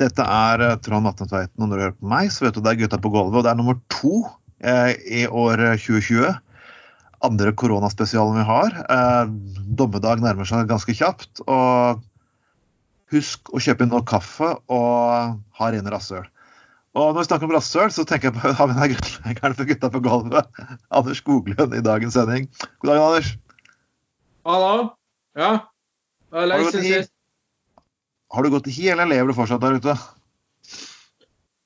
Dette er Trond Trond Vatnetveiten, og når du hører på meg, så vet du det er Gutta på gulvet. Og det er nummer to eh, i år 2020. Andre koronaspesialen vi har. Eh, dommedag nærmer seg ganske kjapt. Og husk å kjøpe inn noe kaffe og ha rene rasshøl. Og når vi snakker om rasshøl, så tenker jeg på har vi grunnleggeren for Gutta på gulvet. Anders Skoglund i dagens sending. God dag, Anders. Hallo. Ja. Det er lenge siden sist. Har du gått i hi, eller lever du fortsatt der ute?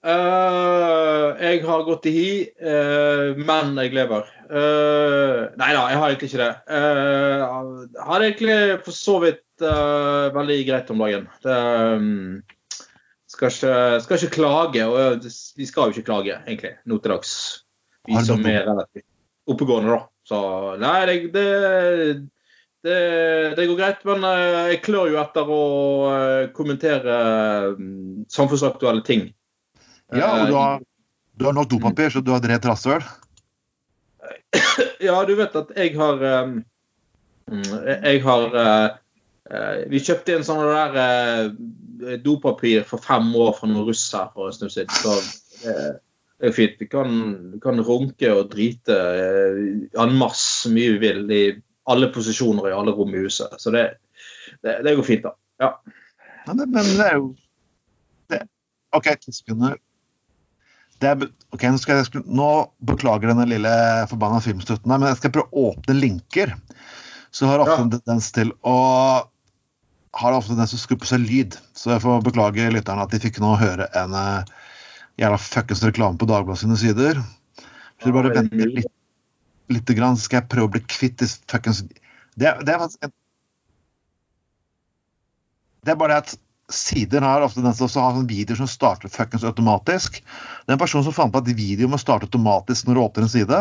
Uh, jeg har gått i hi, uh, men jeg lever. Uh, nei da, jeg har egentlig ikke det. Uh, har egentlig for så vidt uh, veldig greit om dagen. Det, um, skal, ikke, skal ikke klage, og vi skal jo ikke klage, egentlig, nå til dags. Vi som er relativt oppegående, da. Så nei, det, det, det, det går greit. Men eh, jeg klør jo etter å eh, kommentere mm, samfunnsaktuelle ting. Ja, og du Eh, har, du har nok dopapir, så du har drept rasshøl. Ja, du vet at jeg har mm, Jeg har Vi kjøpte en sånn der dopapir for fem år fra noen russ her for en stund siden. Så det, det er fint. Vi kan, vi kan runke og drite en masse så mye vi vil i alle posisjoner i alle rom i huset. Så det, det, det går fint, da. Ja. Ja, det, men det er jo det, OK, ti sekunder. Er, ok, nå, skal jeg, nå beklager denne lille forbanna filmstøtten her, men jeg skal prøve å åpne linker. Så har jeg ofte Ja. en tendens til å har ofte en tendens til å skru på seg lyd. Så jeg får beklage lytterne at de fikk nå høre en uh, jævla fuckings reklame på Dagbladet sine sider. Så bare Ja, litt, litt grann, så skal jeg prøve å bli kvitt disse fuckings det, det er faktisk en Det er bare det at sider har ofte den som har sånne videoer som starter fuckings automatisk. Det er en person som fant på at video må starte automatisk når du åpner en side.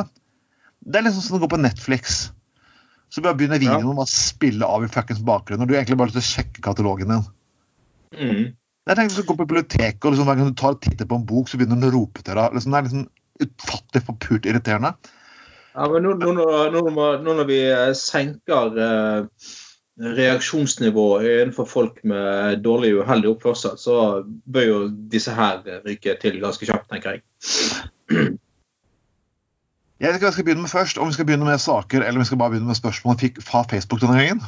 Det er liksom som å gå på Netflix. Så bare begynner videoen ja. å spille av i fuckings bakgrunnen. Og du har egentlig bare lyst til å sjekke katalogen din. Mm. Jeg tenkte å gå på biblioteket, og liksom, hver gang du tar og titter på en bok, så begynner den å rope til deg. Liksom, det er liksom utfattelig forpult irriterende. Ja, men nå, nå, nå, nå når vi eh, senker eh, reaksjonsnivået innenfor folk med dårlig og uheldig oppførsel, så bør jo disse her ryke til ganske kjapt, tenker jeg. Jeg vet ikke hva jeg skal begynne med først, om vi skal begynne med saker eller om vi skal bare begynne med spørsmål fikk fra Facebook denne gangen.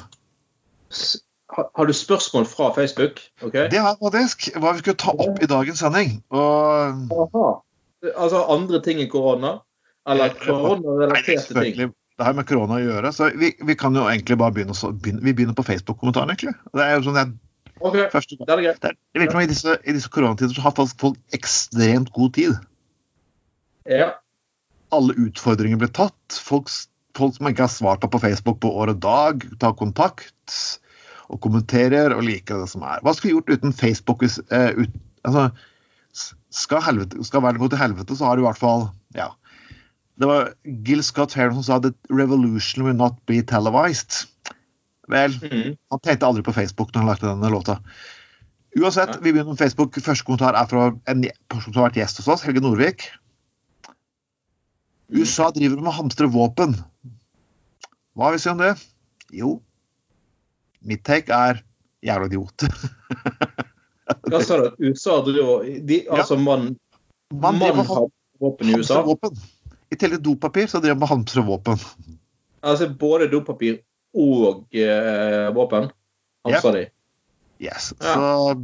Har, har du spørsmål fra Facebook? Okay. Det har jeg faktisk. Hva vi skulle ta opp i dagens sending. Og Aha. Altså andre ting enn korona? Eller er koronarelaterte ting? det har med korona å gjøre, så vi, vi kan jo egentlig bare begynne, så, begynne Vi begynner på Facebook-kommentaren, egentlig. Det er jo sånn jeg, okay, første, det er greit. det, det virker som i disse, i disse koronatider så har faktisk folk ekstremt god tid. Ja. Alle utfordringer blir tatt. Folk, folk som ikke har svart på på Facebook på år og dag, tar kontakt og kommenterer og liker det som er. Hva skulle vi gjort uten Facebook hvis eh, ut, altså, skal, helvete, skal verden gå til helvete, så har du i hvert fall ja. Det var Gil Scott Heron som sa that revolution will not be televised. Vel, mm. han tenkte aldri på Facebook når han lagde denne låta. Uansett, vi begynner med Facebook. Første kommentar er fra en person som har vært gjest hos oss, Helge Norvik. USA driver med å hamstre våpen. Hva vil vi si om det? Jo, mitt take er jævla idiot. Hva sa du? USA driver de, Altså, man, Man man å har våpen i USA? våpen. I tillegg til dopapir, så driver han med hamstre våpen. Altså både dopapir og uh, våpen? Yep. de? Yes. Ja. Så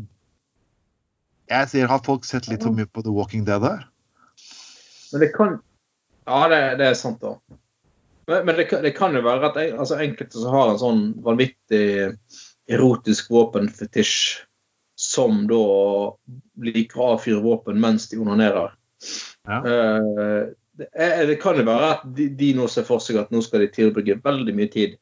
jeg sier, har folk sett litt for mye på The Walking Dead her? Men det kan Ja, det, det er sant, da. Men, men det, det kan jo være at jeg, altså enkelte som har en sånn vanvittig erotisk våpenfetisj, som da liker å avfyre våpen mens de onanerer. Ja. Eh, det, kan jo være at de, de nå ser for seg at nå skal de tilbringe veldig mye tid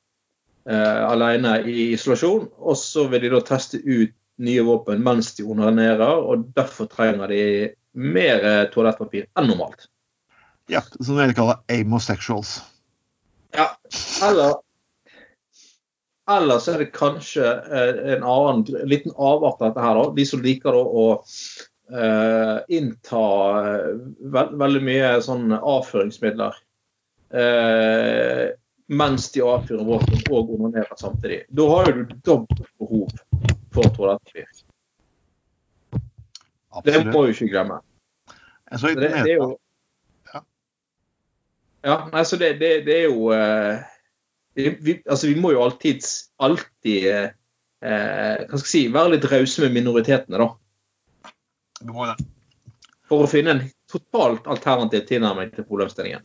eh, alene i isolasjon, og så vil de da teste ut nye våpen mens de onanerer, og derfor trenger de mer eh, toalettpapir enn normalt. Ja, som de kaller amosexuals. Ja, eller Eller så er det kanskje eh, en annen en liten avart av dette her, da. De som liker da å innta eh, veld, veldig mye sånn avføringsmidler eh, mens de avfyrer våpen og onanerer samtidig. Da har jo du dobbelt behov for toalettpapir. Det må vi ikke glemme. Så det, det er jo Ja. altså nei, så det, det, det er jo eh, vi, Altså, vi må jo alltid, alltid eh, eh, Hva skal jeg si Være litt rause med minoritetene, da. Må det. For å finne en totalt alternativ tilnærming til problemstillingen.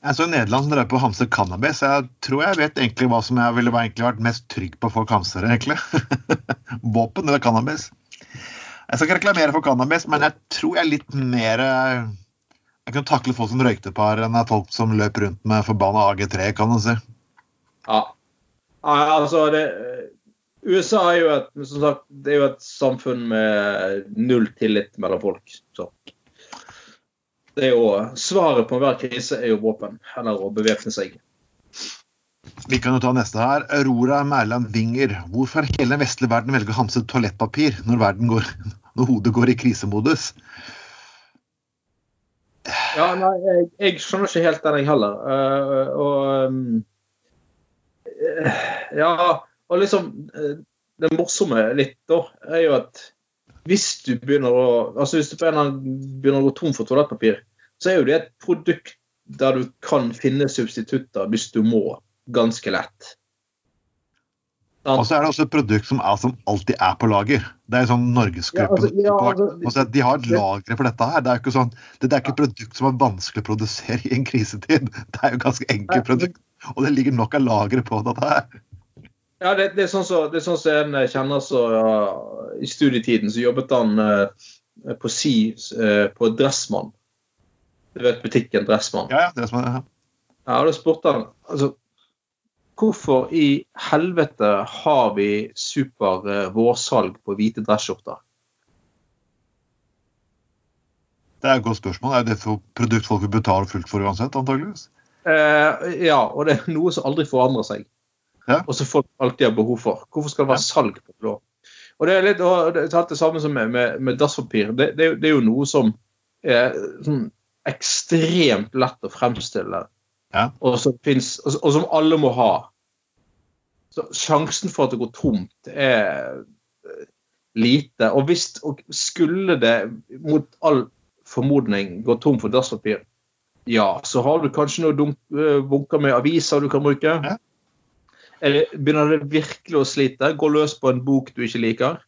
Jeg så i Nederland som drev på å hamstre cannabis. Jeg tror jeg vet egentlig hva som jeg ville vært mest trygg på for hamstere, egentlig. Våpen eller cannabis. Jeg skal ikke reklamere for cannabis, men jeg tror jeg er litt mer Jeg kunne takle folk som røykte par, enn folk som løp rundt med forbanna AG3, kan du si. Ja. ja altså, det USA er jo et, som sagt, det er jo et samfunn med null tillit mellom folk. Så. Det er jo, svaret på enhver krise er jo våpen, eller å bevæpne seg. Vi kan jo ta neste her. Aurora Mæland Winger. Hvorfor hele den vestlige verden velger å hamstre toalettpapir når, går, når hodet går i krisemodus? Ja, nei, jeg, jeg skjønner ikke helt den, jeg heller. Uh, og um, Ja, og liksom uh, Det morsomme litt da, er jo at hvis du begynner å altså hvis du begynner å gå tom for toalettpapir, så er jo det et produkt der du kan finne substitutter hvis du må, ganske lett. Og så er det også et produkt som, er, som alltid er på lager. Det er sånn Norgesgruppen. Ja, altså, ja, altså, de har lagre for dette her. Det er, ikke sånn, det er ikke et produkt som er vanskelig å produsere i en krisetid. Det er jo ganske enkelt produkt, og det ligger nok av lagre på dette her. Ja, det, det er sånn som så, så en kjenner så ja, I studietiden så jobbet han uh, på Si uh, på Dressmann. Du vet butikken Dressmann? Ja, ja, Dressmann, ja. ja da spurte han altså, hvorfor i helvete har vi super uh, vårsalg på hvite dressskjorter? Det er et godt spørsmål. Er det for produkt folk vil betale fullt for uansett, antageligvis? ja, og det er noe som aldri forandrer seg ja. og som folk alltid har behov for. Hvorfor skal det være salg på det? Og Det er litt og det det samme som med, med, med dasspapir. Det, det, det, er jo noe som er sånn ekstremt lett å fremstille, ja. og, som finnes, og, og, som alle må ha. Så Sjansen for at det går tomt, er lite. Og hvis og skulle det mot all formodning gå tom for dasspapir, ja, så har du kanskje noen bunker med aviser du kan bruke. Ja. Eller begynner det virkelig å slite? Gå løs på en bok du ikke liker?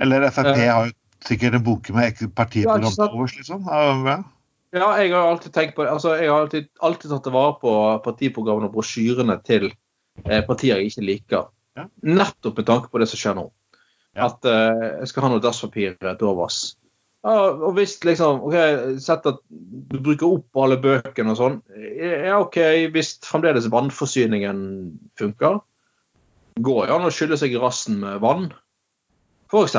Eller Frp har jo sikkert en bok med partiprogram på overs, liksom. Ja. ja, jeg har alltid tenkt på det. Altså, jeg har alltid, alltid tatt vare på partiprogrammene og brosjyrene til eh, partier jeg ikke liker. Ja. Nettopp med tanke på det som skjer nå. At eh, jeg skal ha noe dasspapir til overs. Ja, og hvis liksom OK, sett at du bruker opp alle bøkene og sånn. Ja, OK, hvis fremdeles vannforsyningen funker, går det an å skylle seg i rassen med vann, f.eks.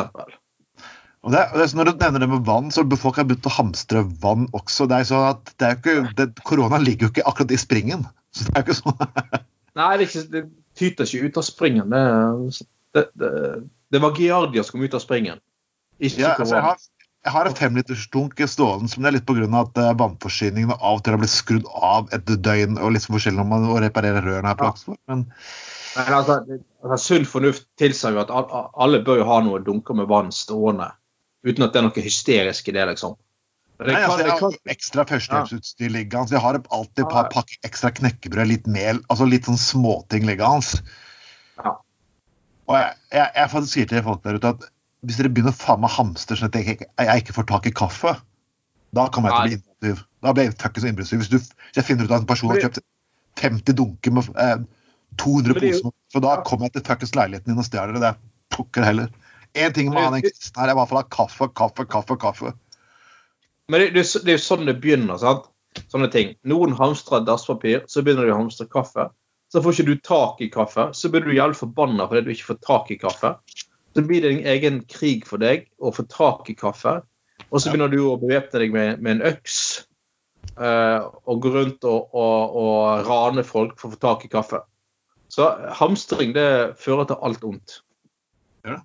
Og det, det, når du nevner det med vann, så har folk har begynt å hamstre vann også. Det er sånn at det er ikke, det, Korona ligger jo ikke akkurat i springen. Så det er ikke sånn Nei, det, ikke, det tyter ikke ut av springen. Det, det, det, det var Giardia som kom ut av springen. Ikke ja, altså, jeg har jeg har et femlitersdunk stående som det er litt pga. at vannforsyningen av og til har blitt skrudd av et døgn og litt forskjellig om man reparerer rørene her på Aksvoll. Men... Men altså, altså, sunn fornuft tilsier jo at alle bør jo ha noe dunker med vann stående. Uten at det er noe hysterisk i det, liksom. Det Nei, altså, jeg har ekstra førstehjelpsutstyr liggende. Jeg har alltid et par pakker ekstra knekkebrød, litt mel, altså litt sånn småting liggende. Ja. Og jeg, jeg, jeg sier til folk der ute at hvis dere begynner faen meg hamstre sånn at jeg, jeg, ikke får tak i kaffe, da kommer jeg til å bli innbrudstyv. Da blir jeg fuckings innbrudstyv. Hvis, hvis jeg finner ut at en person har kjøpt 50 dunker med eh, 200 poser så da kommer jeg til fuckings leiligheten din og stjeler det. Det plukker heller. Én ting med han kristen her er i hvert fall kaffe, kaffe, kaffe, kaffe. Men det, det, det er jo sånn det begynner. sant? Sånne ting. Noen hamstrer dasspapir, så begynner de å hamstre kaffe. Så får ikke du tak i kaffe, så blir du jævlig forbanna fordi du ikke får tak i kaffe. Så blir det en egen krig for deg å få tak i kaffe. Og så begynner du å bevæpne deg med, med, en øks uh, og gå rundt og, og, og, rane folk for å få tak i kaffe. Så hamstring det fører til alt ondt. Ja,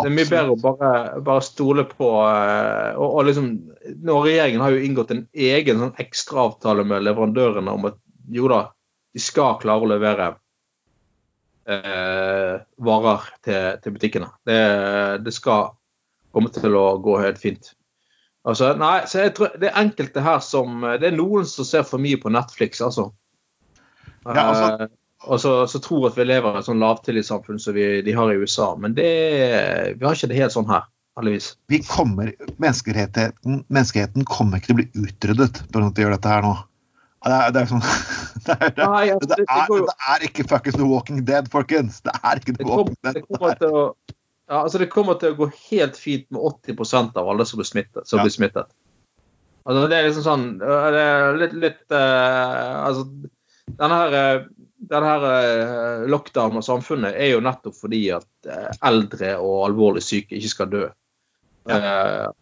det er mye bedre å bare, bare stole på uh, og, og, liksom, nå Regjeringen har jo inngått en egen sånn ekstraavtale med leverandørene om at jo da, de skal klare å levere eh, varer til, til butikkene. Det, det, skal komme til å gå helt fint. Altså, nei, så jeg tror Det er enkelte her som Det er noen som ser for mye på Netflix, altså. Ja, altså- Eh, og så, så tror at vi lever i et sånn lavtillitssamfunn som vi, de har i USA. Men det, vi har ikke det helt sånn her, heldigvis. Vi kommer, menneskeheten, menneskeheten kommer ikke til å bli utryddet at vi gjør dette her nå. Det er, det er sånn det er, det, Nei, altså, det, er, det er ikke fuckings The Walking Dead, folkens! Det er ikke The Walking Dead. det, kommer til å, ja, altså, det kommer til å gå helt fint med 80% av alle som blir smittet. Som Ja. blir smittet. Altså, det er liksom sånn Det er litt, litt uh, Altså, denne her, den her uh, lockdown av samfunnet er jo nettopp fordi at uh, eldre og alvorlig syke ikke skal dø. Ja.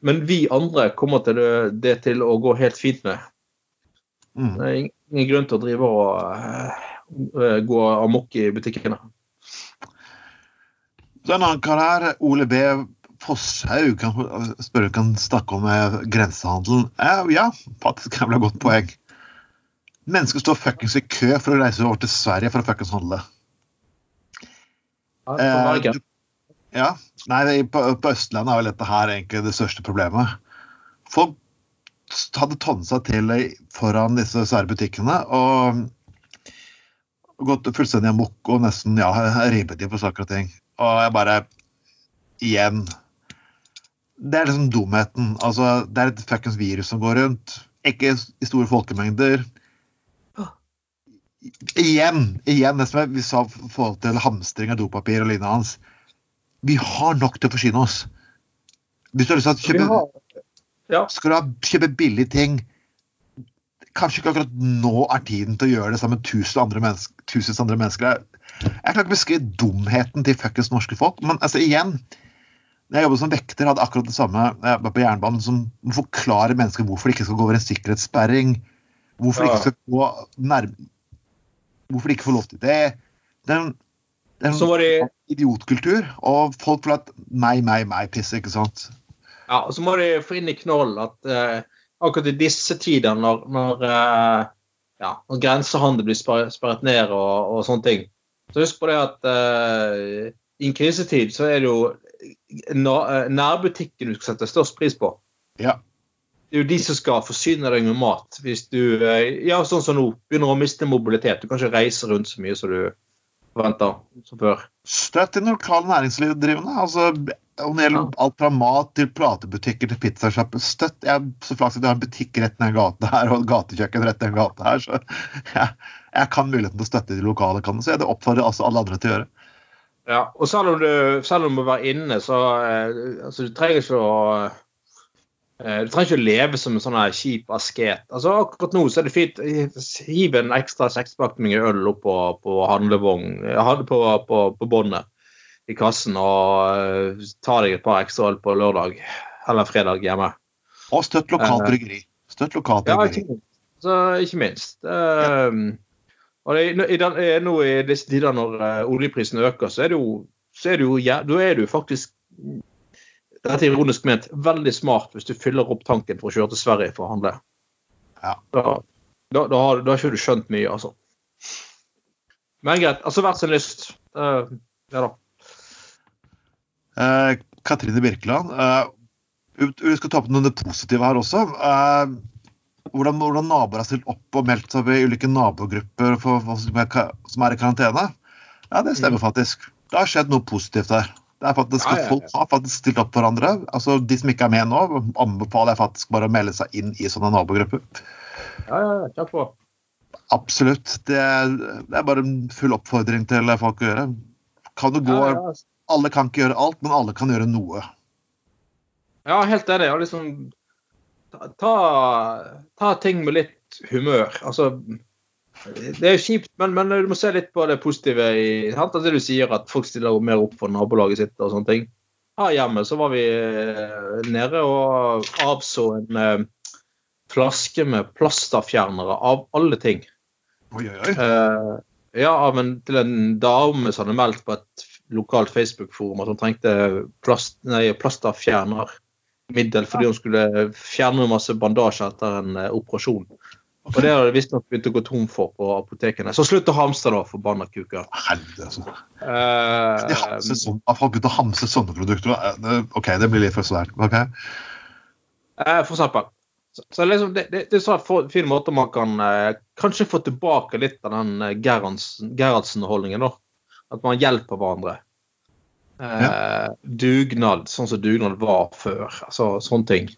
Men vi andre kommer til det, det til å gå helt fint med. Mm. Det er ingen, grunn til å drive og uh, gå amok i butikkene. Så en annen kar her, Ole B. Fosshaug, kan spørre kan snakke om eh, grensehandelen. Uh, ja, faktisk jævla godt poeng. Mennesker står fuckings i kø for å reise over til Sverige for å fuckings handle. Ja, det du- ja. Nei, på, på Østlandet er vel dette her egentlig det største problemet. Folk hadde seg til foran disse svære butikkene og gått fullstendig amok og nesten ja, ribbet dem på saker og ting. Og jeg bare Igjen. Det er liksom dumheten. Altså, det er et fuckings virus som går rundt. Ikke i store folkemengder. Igjen, igjen det som vi sa i forhold til hamstring av dopapir og lignende hans. Vi har nok til å forsyne oss. Hvis du har lyst til å kjøpe, ja, skal du ha, kjøpe billige ting Kanskje ikke akkurat nå er tiden til å gjøre det sammen med tusen andre mennesker. Tusen andre mennesker. Jeg, klarer ikke å beskrive dumheten til fuckings norske folk. Men altså, igjen når jeg jobbet som vekter, hadde akkurat det samme jeg var på jernbanen, som forklarer mennesker hvorfor de ikke skal gå over en sikkerhetssperring. Hvorfor de ikke skal gå nærme Hvorfor de ikke får lov til det. Det er en, det er en det... idiotkultur, og folk får at meg, meg, meg-piss, ikke sant. Ja, og så må de få inn i knollen at eh, akkurat i disse tider, når, når, eh, ja, når grensehandel blir sperret ned og, og sånne ting, så husk på det at eh, i en krisetid så er det jo eh, nærbutikken du skal sette størst pris på. Ja. Det er jo de som skal forsyne deg med mat. Hvis du eh, ja, sånn som nå, begynner å miste mobilitet. Du kan ikke reise rundt så mye som du forventer som før. Støtt det lokale næringsdrivende. Altså, om det gjelder alt fra mat til platebutikker til pizzasjapper. Støtt. Jeg er så flaks at jeg har en butikk rett ned gata her og et gatekjøkken rett ned gata her. Så jeg, jeg kan muligheten til å støtte de lokale. Kan, så jeg det oppfordrer altså alle andre til å gjøre. Ja, og selv om du, selv om du må være inne, så eh, altså, du trenger ikke å eh, Du trenger ikke å leve som en sånn her kjip asket. Altså, akkurat nå så er det fint. Hiv en ekstra sekspakning øl opp på, på handlevogn, eh, på, på, på båndet i kassen, og eh, ta deg et par ekstra øl på lørdag eller fredag hjemme. Og støtt lokalt Eh. bryggeri. Støtt lokalt Ja, bryggeri. minst. Så, ikke minst. Ja. og det, i, den- nå i disse tider når eh, oljeprisen øker, så er det jo, så er det jo ja, da er det jo faktisk dette er ironisk ment, veldig smart hvis du fyller opp tanken for å kjøre til Sverige for å handle. Ja. Da, da, da, har, da har ikke du skjønt mye, altså. Men greit. Altså hvert sin lyst. Det, ja da. Eh, Katrine Birkeland, eh, vi skal ta opp noen positive her også. Eh, hvordan, hvordan naboer har stilt opp og meldt seg ved ulike nabogrupper for, for, som, er, i karantene. Ja, det stemmer faktisk. Det har skjedd noe positivt der. Det er faktisk Ja, ja, ja. Folk har faktisk stilt opp for hverandre. Altså, De som ikke er med nå, anbefaler jeg faktisk bare å melde seg inn i sånne nabogrupper. Ja, ja, takk for. Absolutt. Det er, det er bare en full oppfordring til folk å gjøre. Kan du gå, ja, Alle kan ikke gjøre alt, men alle kan gjøre noe. Ja, helt enig. Ja, liksom ta, ta, ting med litt humør. Altså Det er jo kjipt, men, men du må se litt på det positive i sant? Altså, Det du sier, at folk stiller mer opp for nabolaget sitt og sånne ting. Her hjemme så var vi eh, nede og avså en eh, flaske med plasterfjernere av alle ting. Oi, oi, oi. Eh, ja, men til en dame som hadde meldt på et lokalt Facebook-forum at hun trengte plast, nei, plasterfjernermiddel fordi hun skulle fjerne masse bandasje etter en eh, operasjon. Og det har de visstnok begynt å gå tom for på apotekene. Så slutt å hamstre, da, forbanna kuker. Helvete, altså. Eh, De hamser sånn, folk begynte å hamse sånne produkter. eh, OK, det blir litt for svært. ok? Uh, for eksempel. Så, så liksom, det, det, det er en fin måte man kan uh, kanskje få tilbake litt av den eh, Gerhardsen- Gerhardsen-holdningen. da. At man hjelper hverandre. Eh, Dugnad, sånn som dugnad var før. Altså sånne ting.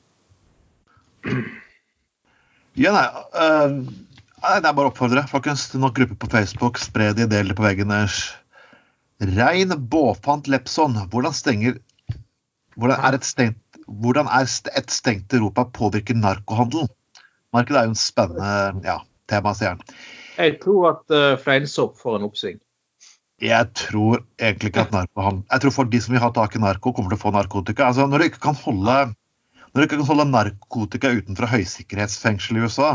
Ja, nei, uh, nei, det er bare å oppfordre. Folkens, nok grupper på Facebook. Spre de, del det på deres. Rein Båfant Lepson. Hvordan stenger hvordan er, et stengt, hvordan er et stengt Europa påvirker narkohandelen? Markedet er jo en spennende ja, tema, sier han. Jeg tror at uh, fleinsopp får en oppsving. Jeg tror egentlig ikke at narkohandel Jeg tror for de som vil ha tak i narko, kommer til å få narkotika. Altså, når du ikke kan holde når du ikke kan holde narkotika utenfor høysikkerhetsfengsel i USA,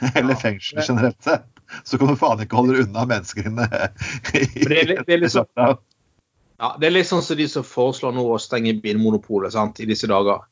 eller fengsel generelt sett, så kan du faen ikke holde unna mennesker inne. det er det er sånn- Ja. Ja, Det er litt sånn som de som foreslår nå å stenge bilmonopolet sant, i disse dager.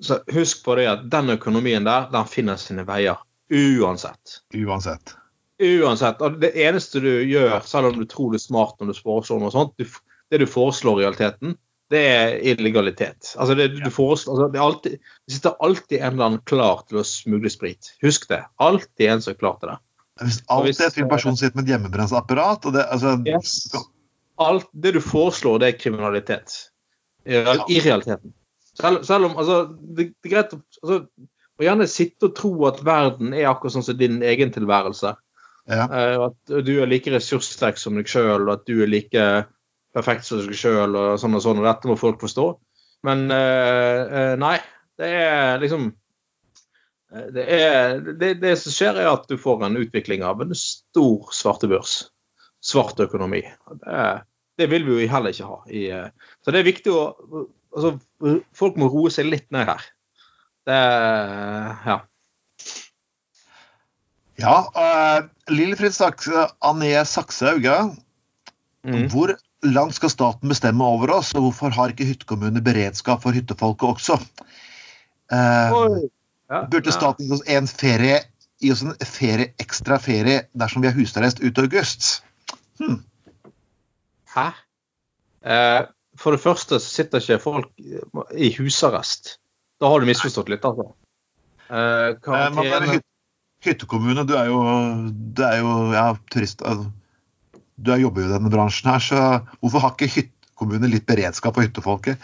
Så Husk på det at den økonomien der, den finner sine veier. Uansett. Uansett. Uansett. Og det eneste du gjør, selv om du tror du er smart når du foreslår noe sånt, du, det du foreslår i realiteten, det er illegalitet. Altså det, du foreslår, altså det, alltid, det sitter alltid en eller annen klar til å smugle sprit. Husk det. Alltid en som er klar til det. Hvis alltid hvis- en person sitter med et hjemmebrensapparat og det, altså, Yes. Alt det du foreslår, det er kriminalitet. I, Ja. i realiteten. Selv, selv om altså, det, det er greit å altså, gjerne sitte og tro at verden er akkurat sånn som din egen tilværelse. Ja. Eh, at du er like ressurssterk som deg sjøl, og at du er like perfekt som deg sjøl, og sånn og sånn. Og dette må folk forstå. Men eh, eh, nei, det er liksom det, er, det, det som skjer, er at du får en utvikling av en stor svartebørs. Svart økonomi. Det, det vil vi jo heller ikke ha. I, så det er viktig å altså, Folk må roe seg litt ned her. Det Ja. Ja uh, Lillefrid Sakse, Anne ja. Mm. Hvor langt skal staten bestemme over oss, og hvorfor har ikke hyttekommuner beredskap for hyttefolket også? Uh, Ja, burde staten gi oss en ferie, gi oss en ferie, ekstra ferie dersom vi har husarrest ut august? Hæ? Uh, for det første så sitter ikke folk i husarrest. Da har du misforstått litt, altså. Eh, Eh, man karantene hyt hyttekommune, du er jo, du er jo ja, turist... altså, Du er, jobber jo i denne bransjen her, så hvorfor har ikke hyttekommune litt beredskap for hyttefolket?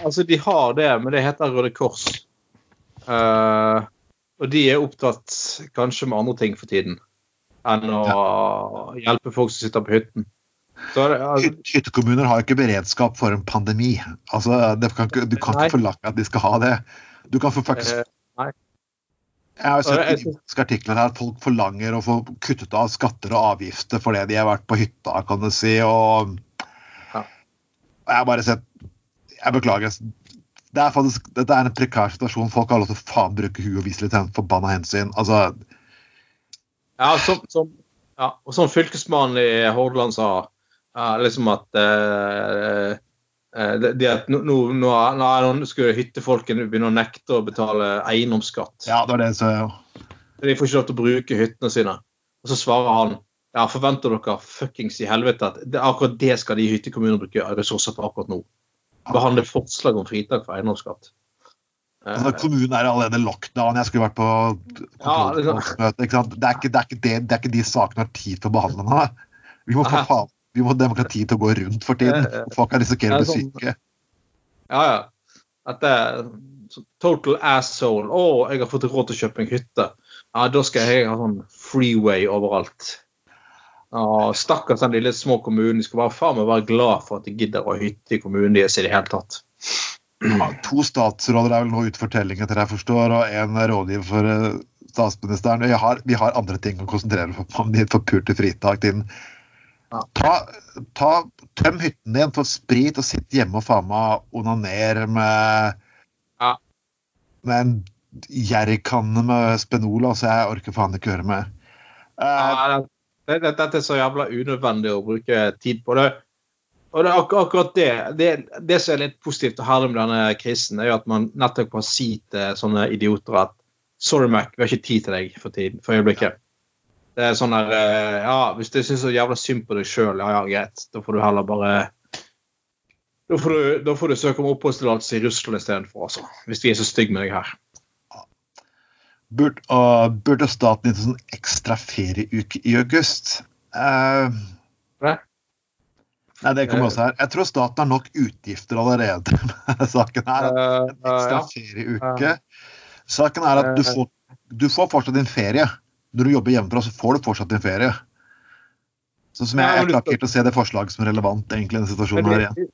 Altså, de har det, men det heter Røde Kors. Uh, og de er opptatt kanskje med andre ting for tiden enn å hjelpe folk som sitter på hytten. Så, altså, hyttekommuner har ikke beredskap for en pandemi. Altså, det kan ikke, du kan Nei. ikke forlange at de skal ha det. Du kan faktisk eh. Jeg har sett kritiske artikler her at folk forlanger å få kuttet av skatter og avgifter fordi de har vært på hytta, kan du si. Og Ja. jeg har bare sett Jeg beklager. Det er faktisk, dette er en prekær situasjon. Folk har lov til å faen bruke huet og vise litt hen- forbanna hensyn. Altså, Ja, som, som, ja, og som fylkesmannen i Hordaland sa, ja, liksom at eh, det, det at nå, nå, nå, nå skulle hyttefolkene begynne å nekte å betale eiendomsskatt. ja, det var det så De får ikke lov til å bruke hyttene sine. Og så svarer han ja, forventer dere fuckings i helvete at det, akkurat det skal de hyttekommunene bruke ressurser på akkurat nå? Behandle forslag om fritak for eiendomsskatt. Eh, altså, Kommunen er allerede lockdown. Jeg skulle vært på Ja, det- kontrollmøte. ikke? Det ikke, det, er ikke det, det er ikke de sakene har tid til å behandle nå. Vi må, få faen, vi må ha demokrati til å gå rundt for tiden. Folk kan risikere å bli sånn- syke. Ja, ja. At det er total asshole. Å, jeg har fått råd til å kjøpe en hytte. Ja, da skal jeg ha sånn freeway overalt. Ja, Stakkars den lille små kommunen. De skal bare faen meg være glad for at de gidder å ha hytte i kommunen deres i det hele tatt. Ja, to statsråder er vel nå ute for tellinga til det jeg forstår, og en er rådgiver for eh, statsministeren. Vi har, vi har andre ting å konsentrere oss om. De forpulte fritak. Din. Ta, ta, tøm hytten din for sprit og sitt hjemme og faen meg onaner med Ja. med en gjerrigkanne med Spenol. Altså, jeg orker faen ikke høre mer. Uh, Ja, det, det, dette er så jævla unødvendig å bruke tid på. det. Og det er ak akkurat det. det. det. som er litt positivt og herlig med denne krisen, er jo at man nettopp kan si til sånne idioter at Sorry, Mac, vi har ikke tid til deg for, tiden, for øyeblikket. Det er sånn der eh, Ja, hvis du syns så jævla synd på deg sjøl, ja ja, greit. Da får du heller bare Da får du, da får du søke om oppholdstillatelse i Russland istedenfor, altså. Hvis vi er så stygge med deg her. Burde, uh, burde staten gitt en sånn ekstra ferieuke i august? Uh, Nei, det kommer også her. Jeg tror staten har nok utgifter allerede med saken her. En ekstra ferieuke. Saken er at du får, du får fortsatt din ferie. Når du jobber hjemmefra, så får du fortsatt din ferie. Sånn som jeg, jeg klarer ikke å se det forslaget som er relevant egentlig i denne situasjonen her igjen.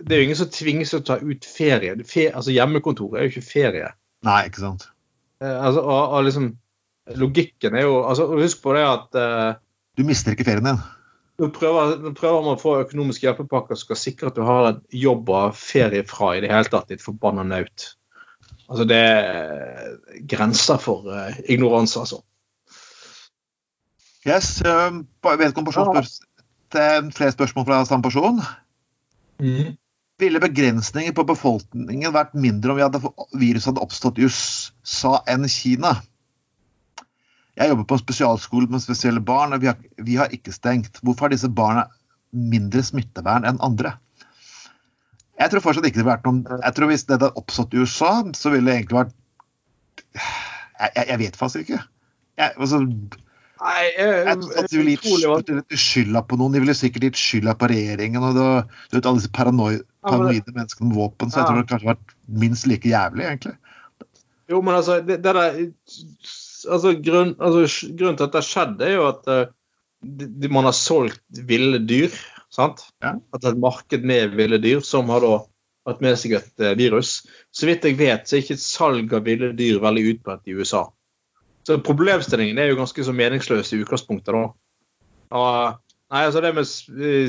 Det er jo ingen som tvinges til å ta ut ferie. ferie altså Hjemmekontor er jo ikke ferie. Nei, ikke sant. Eh, altså, og, og liksom Logikken er jo altså Husk på det at eh, Du mister ikke ferien din. Nå prøver, nå prøver man å få økonomiske hjelpepakker som skal sikre at du har en jobb og ferie fra i det hele tatt, ditt forbanna naut. Altså, det er grenser for eh, ignoranse, altså. Yes. Um, vedkommende person spør til flere spørsmål fra samme person. Mm. Ville begrensninger på befolkningen vært mindre om vi hadde, viruset hadde oppstått i USA enn Kina? Jeg jobber på en spesialskole med spesielle barn, og vi har, vi har ikke stengt. Hvorfor har disse barna mindre smittevern enn andre? Jeg tror fortsatt ikke det ville vært noen Jeg tror Hvis det hadde oppstått i USA, så ville det egentlig vært Jeg, jeg, jeg vet faktisk ikke. Jeg, altså, Nei, jeg, jeg tror at de ville gitt skylda på noen. De ville sikkert gitt skylda på regjeringen og det, du vet, alle disse paranoide, paranoide menneskene med våpen. Så jeg tror det kanskje vært minst like jævlig, egentlig. Jo, men altså, det, det der altså, grunn, altså, Grunnen til at det har skjedd, er jo at uh, de, man har solgt ville dyr. sant? Ja. At det er et marked med ville dyr som har da hatt med seg et uh, virus. Så vidt jeg vet, så er ikke salg av ville dyr veldig utbredt i USA. Så problemstillingen er jo ganske så meningsløs i utgangspunktet, da. Og, nei, altså det med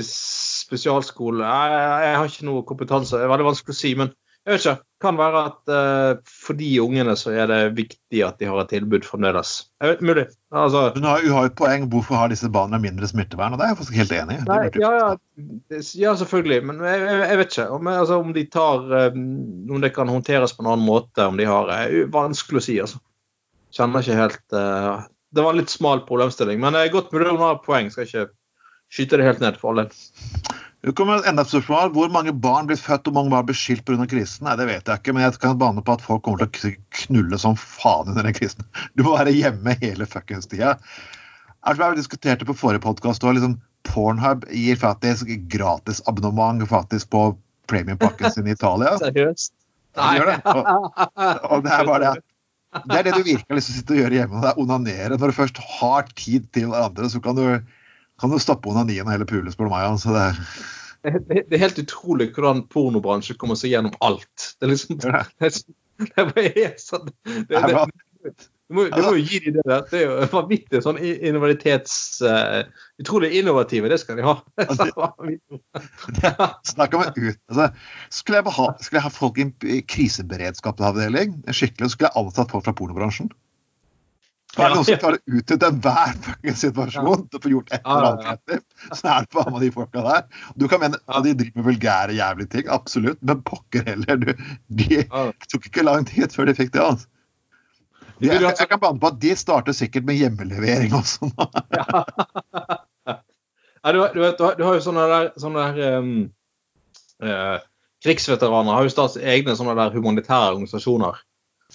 spesialskole jeg, jeg, har ikke noe kompetanse. Det er veldig vanskelig å si. Men jeg vet ikke. Kan være at uh, for de ungene så er det viktig at de har et tilbud fremdeles. Jeg vet, mulig. Altså, du har jo et poeng. Hvorfor har disse barna mindre smittevern? Og det er jeg faktisk helt enig i. Nei, ja, ja, ja, selvfølgelig. Men jeg, jeg, jeg vet ikke. Om, altså, om, de tar um, Om det kan håndteres på en annen måte. Om de har er Vanskelig å si, altså. Kjenner ikke helt uh, Det var en litt smal problemstilling. Men det er godt mulig hun har poeng. Skal ikke skyte det helt ned for all del. Det kommer enda et spørsmål. Hvor mange barn blir født og mange barn blir skilt pga. krisen? Nei, Det vet jeg ikke, men jeg kan bane på at folk kommer til å knulle som faen under den krisen. Du må være hjemme hele fuckings tida. Vi diskuterte på forrige podkast liksom, Pornhub gir faktisk gratis abonnement faktisk på premiumpakken sin i Italia. Seriøst? Nei. De det. Og, og det er bare det det er det du virkelig har lyst til å sitte og gjøre hjemme. Det er onanere. Når du først har tid til hverandre, så kan du kan du stoppe onanien og hele pulet, spør du meg. Altså, det, det, det, er helt utrolig hvordan pornobransjen kommer seg gjennom alt. Det er liksom det, det, er sånn det, du må, du må jo gi dem det der. Det er jo vanvittig sånn innovatits... Uh, utrolig innovative, det skal de ha. Snakk om ut. Altså, skulle, jeg ha, skulle jeg ha folk i kriseberedskapsavdeling, skikkelig, skulle jeg ansatt folk fra pornobransjen. Er det noen som klarer å utnytte enhver situasjon til å få gjort et eller annet kreativt, så er det faen meg de folka der. Du kan mene at de driver med vulgære, jævlige ting, absolutt, men pokker heller. Du, de tok ikke lang tid før de fikk det. altså. Jeg, jeg, kan banne på at de starter sikkert med hjemmelevering også. ja. ja, du, du, vet, du, har jo sånne der, sånne der um, uh, Krigsveteraner har jo startet egne sånne der humanitære organisasjoner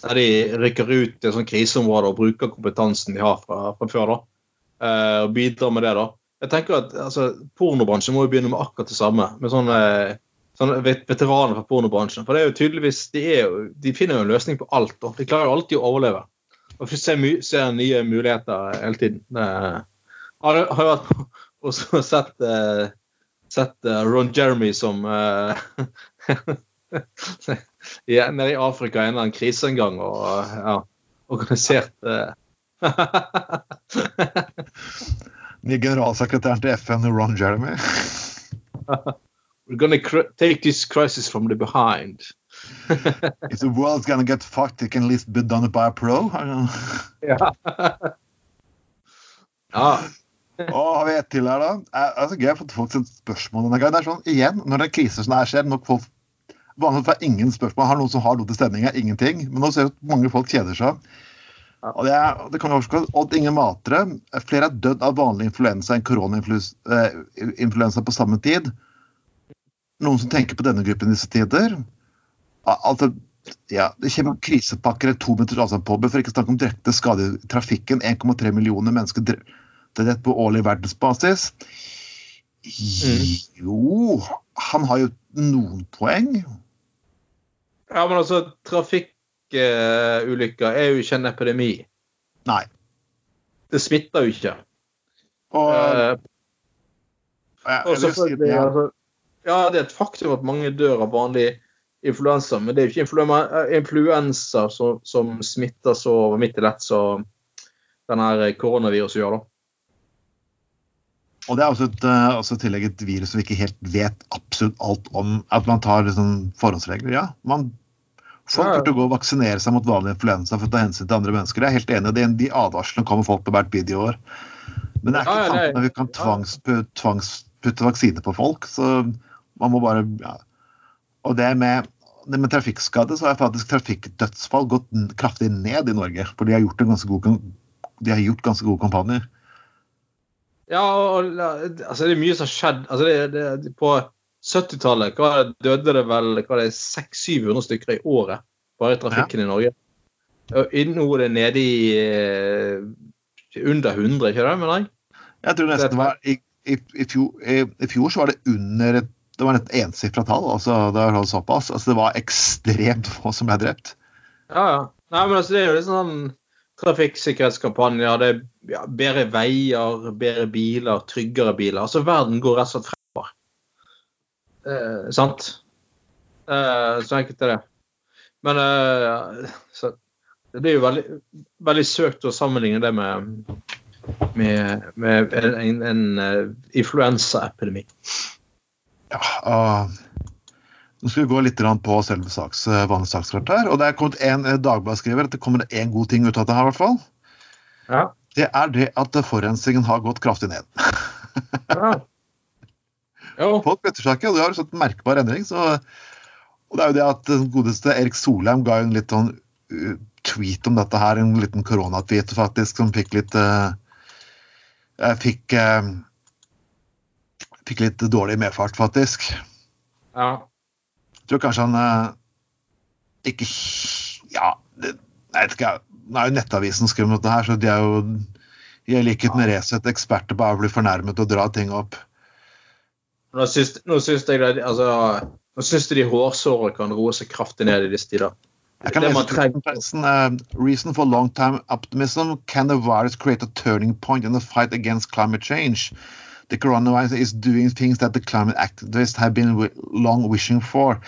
der de rykker ut til sånn kriseområder og bruker kompetansen de har fra, fra før. da, uh, og bidrar med det. da. Jeg tenker at altså, Pornobransjen må jo begynne med akkurat det samme. med sånne, Sånn, veteraner fra pornobransjen. For det er jo tydeligvis, De, er jo, de finner jo en løsning på alt. da. De klarer jo alltid å overleve. Og ser, ser nye muligheter hele tiden. Uh, har, har vært og sett, uh, sett uh, Ron Jeremy som uh, ja, nede i Afrika en eller annen krise en gang og ja, organisert. Ny generalsekretæren til FN, Ron Jeremy. We're gonna take this crisis from the behind. If the world's gonna get fucked, it can at least be done by a pro. ja. ja. Og har vi ett til her, da? Jeg, altså, jeg har fått folk et spørsmål denne gangen. Det er sånn, igjen, når det er kriser som det her skjer, nok folk Vanligvis får ingen spørsmål. Har noen som har noe til stemninga? Ingenting. Men nå ser vi at mange folk kjeder seg. Og det, er, det kan vi overskå. Odd Inge Matre. Flere er dødd av vanlig influensa enn koronainfluensa på samme tid. Noen som tenker på denne gruppen i disse tider? Altså, ja, Det kommer krisepakker i to minutters avstand på for ikke å snakke om drepte skader i trafikken. 1,3 millioner mennesker drept på årlig verdensbasis. Jo Han har jo noen poeng. Ja, men altså, trafikkulykker er jo ikke en epidemi. Nei. Det smitter jo ikke. Og, uh, og selvfølgelig, ja. altså, ja, det er et faktum at mange dør av vanlig influensa, men det er jo ikke influensa, influensa som, som smitter så midt i lett som denne koronaviruset gjør. da. og det er også, et, eh, også i tillegg et virus som vi ikke helt vet absolutt alt om. At man tar liksom forhåndsregler. Ja, man Folk burde gå og vaksinere seg mot vanlig influensa for å ta hensyn til andre mennesker. Jeg er helt enig. De, de advarslene kommer folk på hvert bid i år. Men det er ikke Ja, tanken at vi kan tvangsputte tvangsputte vaksine på folk. Så man må bare ja. Og det med, det med trafikkskade, så har faktisk trafikkdødsfall gått kraftig ned i Norge. For de har gjort, en ganske god, de har gjort ganske gode kampanjer. Ja, og, altså, det er mye som har skjedd. Altså, det, det, på 70-tallet hva er det- døde det vel hva er det 600-700 stykker i året bare i trafikken i Norge. Og Nå er det nede i eh, under 100, ikke det? mener jeg? Jeg tror nesten Det- var i, i, i, fjor, I fjor så var det under et det var et ensifra tall. altså Det var såpass. altså Det var ekstremt få som ble drept. Ja, ja. Nei, men altså, det er jo litt sånn trafikksikkerhetskampanjer. Det er ja, bedre veier, bedre biler, tryggere biler. Altså, verden går rett og slett fremover. Eh, sant? Eh, så enkelt er det. Men eh, så, det blir jo veldig, veldig søkt å sammenligne det med, med, med en, en, en eh, influensaepidemi. Ja, uh, Nå skal vi gå litt på selve saks, vanlig sakskart her. og Det er kommet en eh, Dagbladet skriver at det kommer én god ting ut av det her. i hvert fall. Ja. Det er det at forurensningen har gått kraftig ned. ja. Jo. Folk bøtter seg ikke, og det har jo sånn merkbar endring. Så, og det er jo det at den godeste Erik Solheim ga en litt sånn tweet om dette her, en liten koronatweet faktisk, som fikk litt uh, jeg fikk, uh, fikk litt dårlig medfart, faktisk. Ja. Jeg tror kanskje han eh, ikke Ja, det, jeg vet ikke. Nå er jo Nettavisen skrevet om dette her, så de er jo i likhet med Resett eksperter på å bli fornærmet og dra ting opp. Nå syns, nå syns jeg det, altså, nå syns de hårsårene kan roe seg kraftig ned i disse tider. Jeg kan Det lese. Uh, reason for long time optimism. Can the virus create a turning point in the fight against climate change? The coronavirus is doing things that the climate activists have been long wishing for.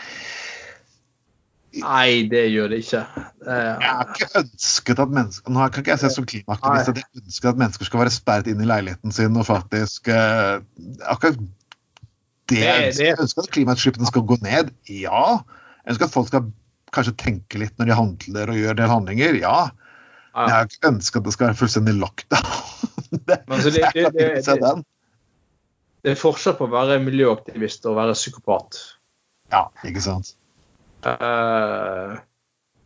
Nei, det gjør det ikke. Uh, Jeg har ikke ønsket at mennesker Nå kan ikke jeg se som klimaaktivist at jeg ønsker at mennesker skal være sperret inn i leiligheten sin og faktisk uh, Akkurat det Det- jeg ønsker. det- Jeg ønsker at klimautslippene skal gå ned. Ja. Jeg ønsker at folk skal kanskje tenke litt når de handler og gjør del handlinger. Ja. Men jeg har ikke ønsket at det skal være fullstendig lockdown. det, Men altså, det- det- se det- den. Det er forskjell på å være miljøaktivist og å være psykopat. Ja, ikke sant. Uh,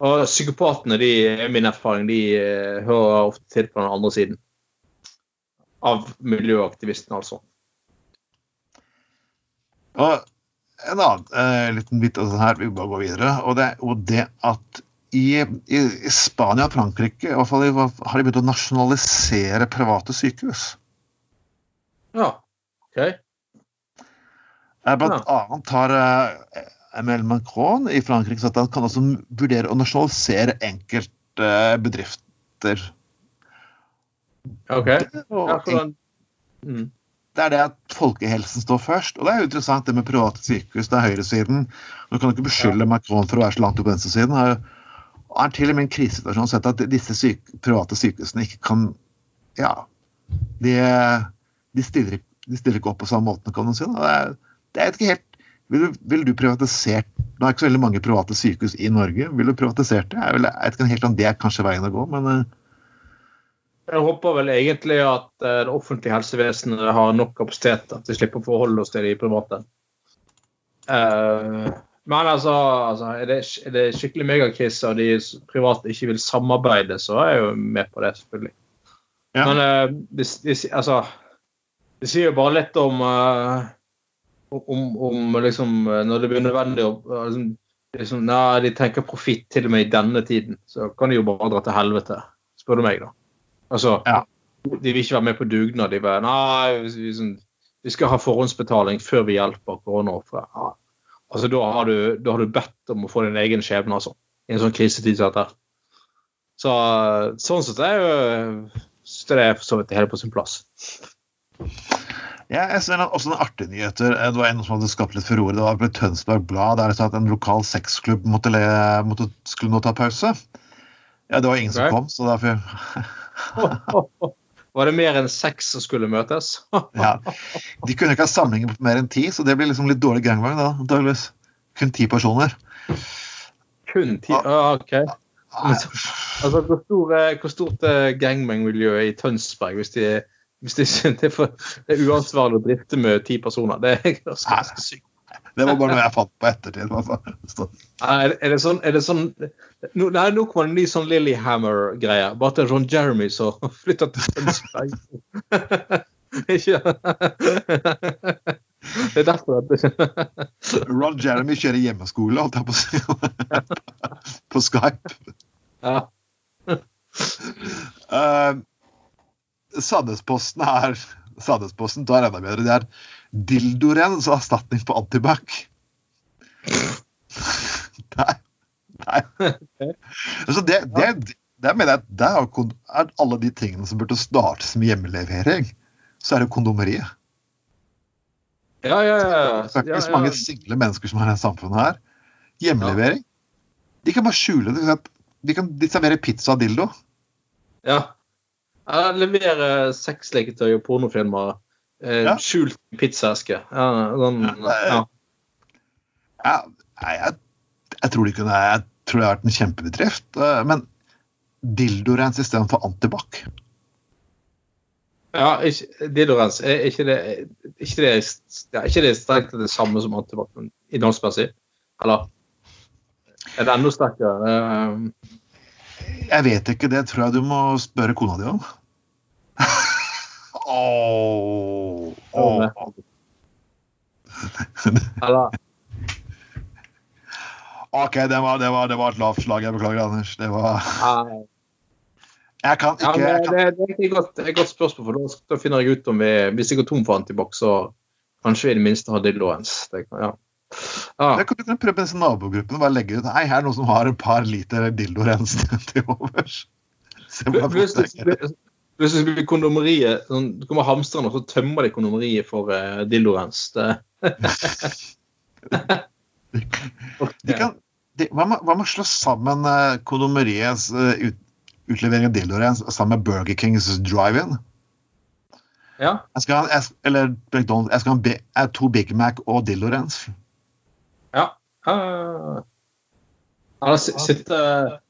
og psykopatene, de, er min erfaring, de uh, hører ofte til på den andre siden. Av miljøaktivisten, altså. Og en annen uh, liten bit av det her, vi bare går videre, og det, og det at i, i, i Spania og Frankrike i hvert fall, har de begynt å nasjonalisere private sykehus. Ja. OK. Blant Blant annet har Emil Macron i Frankrike sagt at han kan også vurdere å nasjonalisere enkelte eh, bedrifter. ok. Og Ja, for mm. det er det at folkehelsen står først. Og det er jo interessant det med private sykehus. Det er høyresiden. Du kan ikke beskylde Macron for å være så langt opp på venstresiden. Han har til og med i en krisesituasjon sett at disse syke, private sykehusene ikke kan Ja. De, de, stiller, ikke- de stiller ikke opp på samme måte, kan du si. Det er, det er ikke helt vil du, vil du privatisert Nå er ikke så veldig mange private sykehus i Norge. Vil du privatisert det? Jeg, vil, jeg vet helt om det er kanskje veien å gå, men eh, Jeg håper vel egentlig at eh, det offentlige helsevesenet har nok kapasitet til at vi slipper å forholde oss til de private. Eh, men altså, altså er, det, er, det, skikkelig megakrise og de private ikke vil samarbeide, så er jeg jo med på det, selvfølgelig. Ja. Men hvis, det, altså, det, sier jo bare litt om, uh, om, om liksom, når det blir nødvendig å liksom, liksom, nei, De tenker profitt til og med i denne tiden, så kan de jo bare dra til helvete, spør du meg, da. Altså, ja. De vil ikke være med på dugnad. De bare Nei, vi, liksom, vi skal ha forhåndsbetaling før vi hjelper koronaofre. Ja. Altså, da har, du, da har, du, bedt om å få din egen skjebne, altså. I en sånn krisetid som dette. Så, sånn sett er jo det er for så vidt helt på sin plass. Ja, jeg ser også en artig nyheter. Det var en som hadde skapt litt furore. Det var på Tønsberg Blad der det sa at en lokal sexklubb måtte, le, måtte, skulle nå ta pause. Ja, det var ingen som kom, så derfor Var det mer enn seks som skulle møtes? ja. De kunne ikke ha samlinger på mer enn ti, så det blir liksom litt dårlig gangbang da, antakeligvis. Kun ti personer. Kun ti? Ah, OK. Altså, hvor, stor, hvor stort er gangbang-miljøet i Tønsberg hvis de, hvis det, det er, for, det er uansvarlig å drifte med ti personer? Det er ganske sykt. Det var bare noe jeg fant på ettertid. Er, er, det sånn, er det sånn nå, Nei, nå kommer en ny sånn Lillyhammer-greie. Bare er Ron Jeremy som flytter til Tønsberg. Ikke Det er derfor at Ron Jeremy kjører hjemmeskole, holdt jeg på å si. på Skype. Ja. uh, Sandnesposten er Sandnesposten tar enda bedre. Det er Dildorens erstatning på antibac. nei. nei. Altså det, det, det, mener jeg det er, er alle de tingene som burde startes med hjemmelevering. Så er det kondomeriet. Ja, ja, ja. Det er ikke så mange single mennesker som har i samfunnet her. Hjemmelevering. De kan bare skjule det. De kan servere pizza og dildo. Ja. Jeg leverer sexleketøy og pornofilmer Eh, ja. Skjult pizzaeske. Ja, sånn, ja. ja jeg, jeg, tror det kunne Jeg tror det har vært en kjempebedrift. Eh, men dildorens istedenfor antibac. Ja, dildorens er ikke det, ikke det, ja, ikke det strengt det samme som antibac innholdsmessig? Eller er det enda sterkere? Jeg vet ikke. Det tror jeg du må spørre kona di om. Oh, oh. OK, det var, det, var, det var, et lavt slag. Jeg beklager, Anders. Det var Jeg kan ikke ja, jeg kan... Det, det, er et godt, et godt spørsmål, for da, finner jeg ut om vi Hvis jeg går tom for antibac, så kanskje vi i det minste har dildoens. Ja. Ah. Det kan du kan prøve med disse nabogruppene. Bare legge ut Hei, her er noen som har et par liter dildorens til overs. Plutselig blir kondomeriet sånn, Du kommer hamstrende, og så tømmer de kondomeriet for uh, dildorens. de kan, de, hva, med, å slå sammen uh, kondomeriets uh, ut, utlevering av dildorens sammen med Burger Kings drive-in? Ja. Jeg skal ha, jeg, eller McDonald's, jeg skal ha to Big Mac og dildoens. Ja. det sitter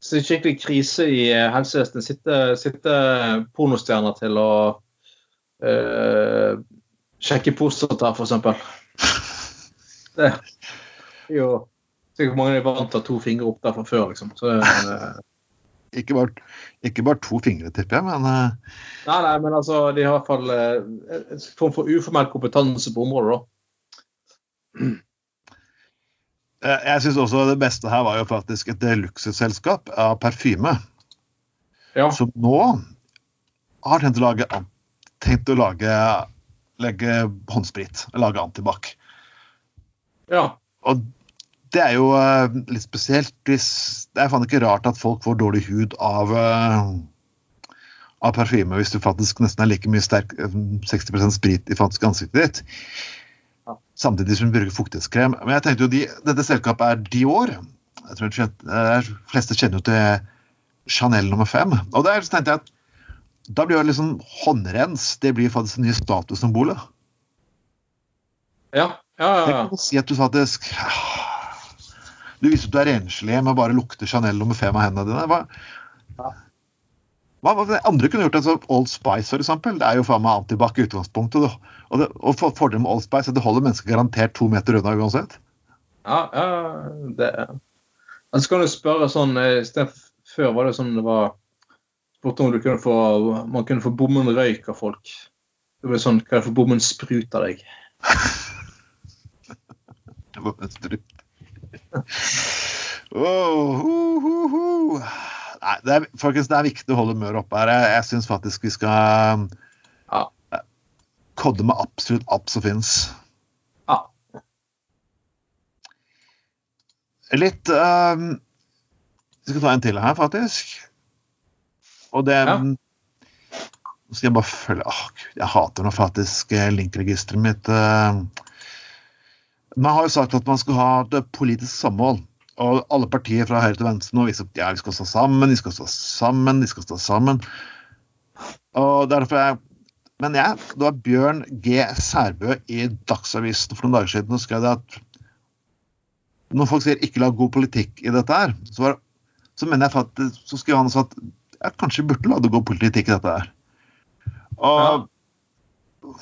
så det er skikkelig krise i eh, helsevesenet. Sitter, sitter pornostjerner til å uh, sjekke prostata, f.eks. Det er jo sikkert mange er vant til å ha to fingre opp der fra før, liksom. Så, uh, ikke, bare, ikke, bare, to fingre, tipper jeg, men uh... Nei, nei, men altså, de har i hvert fall en form for uformell kompetanse på området, da. Eh, jeg syns også det beste her var jo faktisk et luksusselskap av parfyme. Ja. Som nå har tenkt å lage, tenkt å lage legge håndsprit. Lage antibac. Ja. Og det er jo uh, litt spesielt. Hvis, det er faen ikke rart at folk får dårlig hud av, uh, av parfyme hvis du faktisk nesten er like mye sterk 60% sprit i faktisk ansiktet ditt samtidig som hun bruker fuktighetskrem. Men jeg tenkte jo de, dette selskapet er Dior. Jeg tror de fleste kjenner jo til Chanel nummer fem. Og der tenkte jeg at da blir jo liksom håndrens det blir faktisk det nye statussymbolet. Ja, ja, ja. Jeg kan si at du faktisk Du viser at du er renslig med å bare lukte Chanel nummer fem av hendene dine. Hva? Hva, hva, andre kunne gjort det som Old Spice, eksempel. Det er jo faen meg antibac i utgangspunktet. da. Og, det, og for, Fordelen med Old Spice er at det holder mennesker garantert to meter unna uansett. Ja, ja det Altså kan du spørre sånn eh, Før var det sånn det var spurte om du kunne få, man kunne få bommen røyk av folk. Det ble sånn Kan jeg få bommen sprut av deg? bommen sprut. oh, ho, ho, uh. Nei, det er, folkens, det er viktig å holde humøret oppe her. Jeg, jeg syns faktisk vi skal ja. kodde med absolutt alt som fins. Ja. Litt um, Vi skal ta en til her, faktisk. Og det ja. Nå skal jeg bare følge Åh, Gud, jeg hater nå faktisk eh, linkregisteret mitt. Uh, man har jo sagt at man skal ha et politisk samhold. Og alle partier fra høyre til venstre nå viser at ja, vi skal stå sammen, vi skal stå sammen, vi skal stå sammen. Og derfor er Men jeg, det var Bjørn G. Særbø i Dagsavisen for noen dager siden og skrev det at når folk sier 'ikke lag god politikk' i dette her, så, var, så mener jeg faktisk, så skrev han også at jeg kanskje burde lage god politikk i dette her. Og ja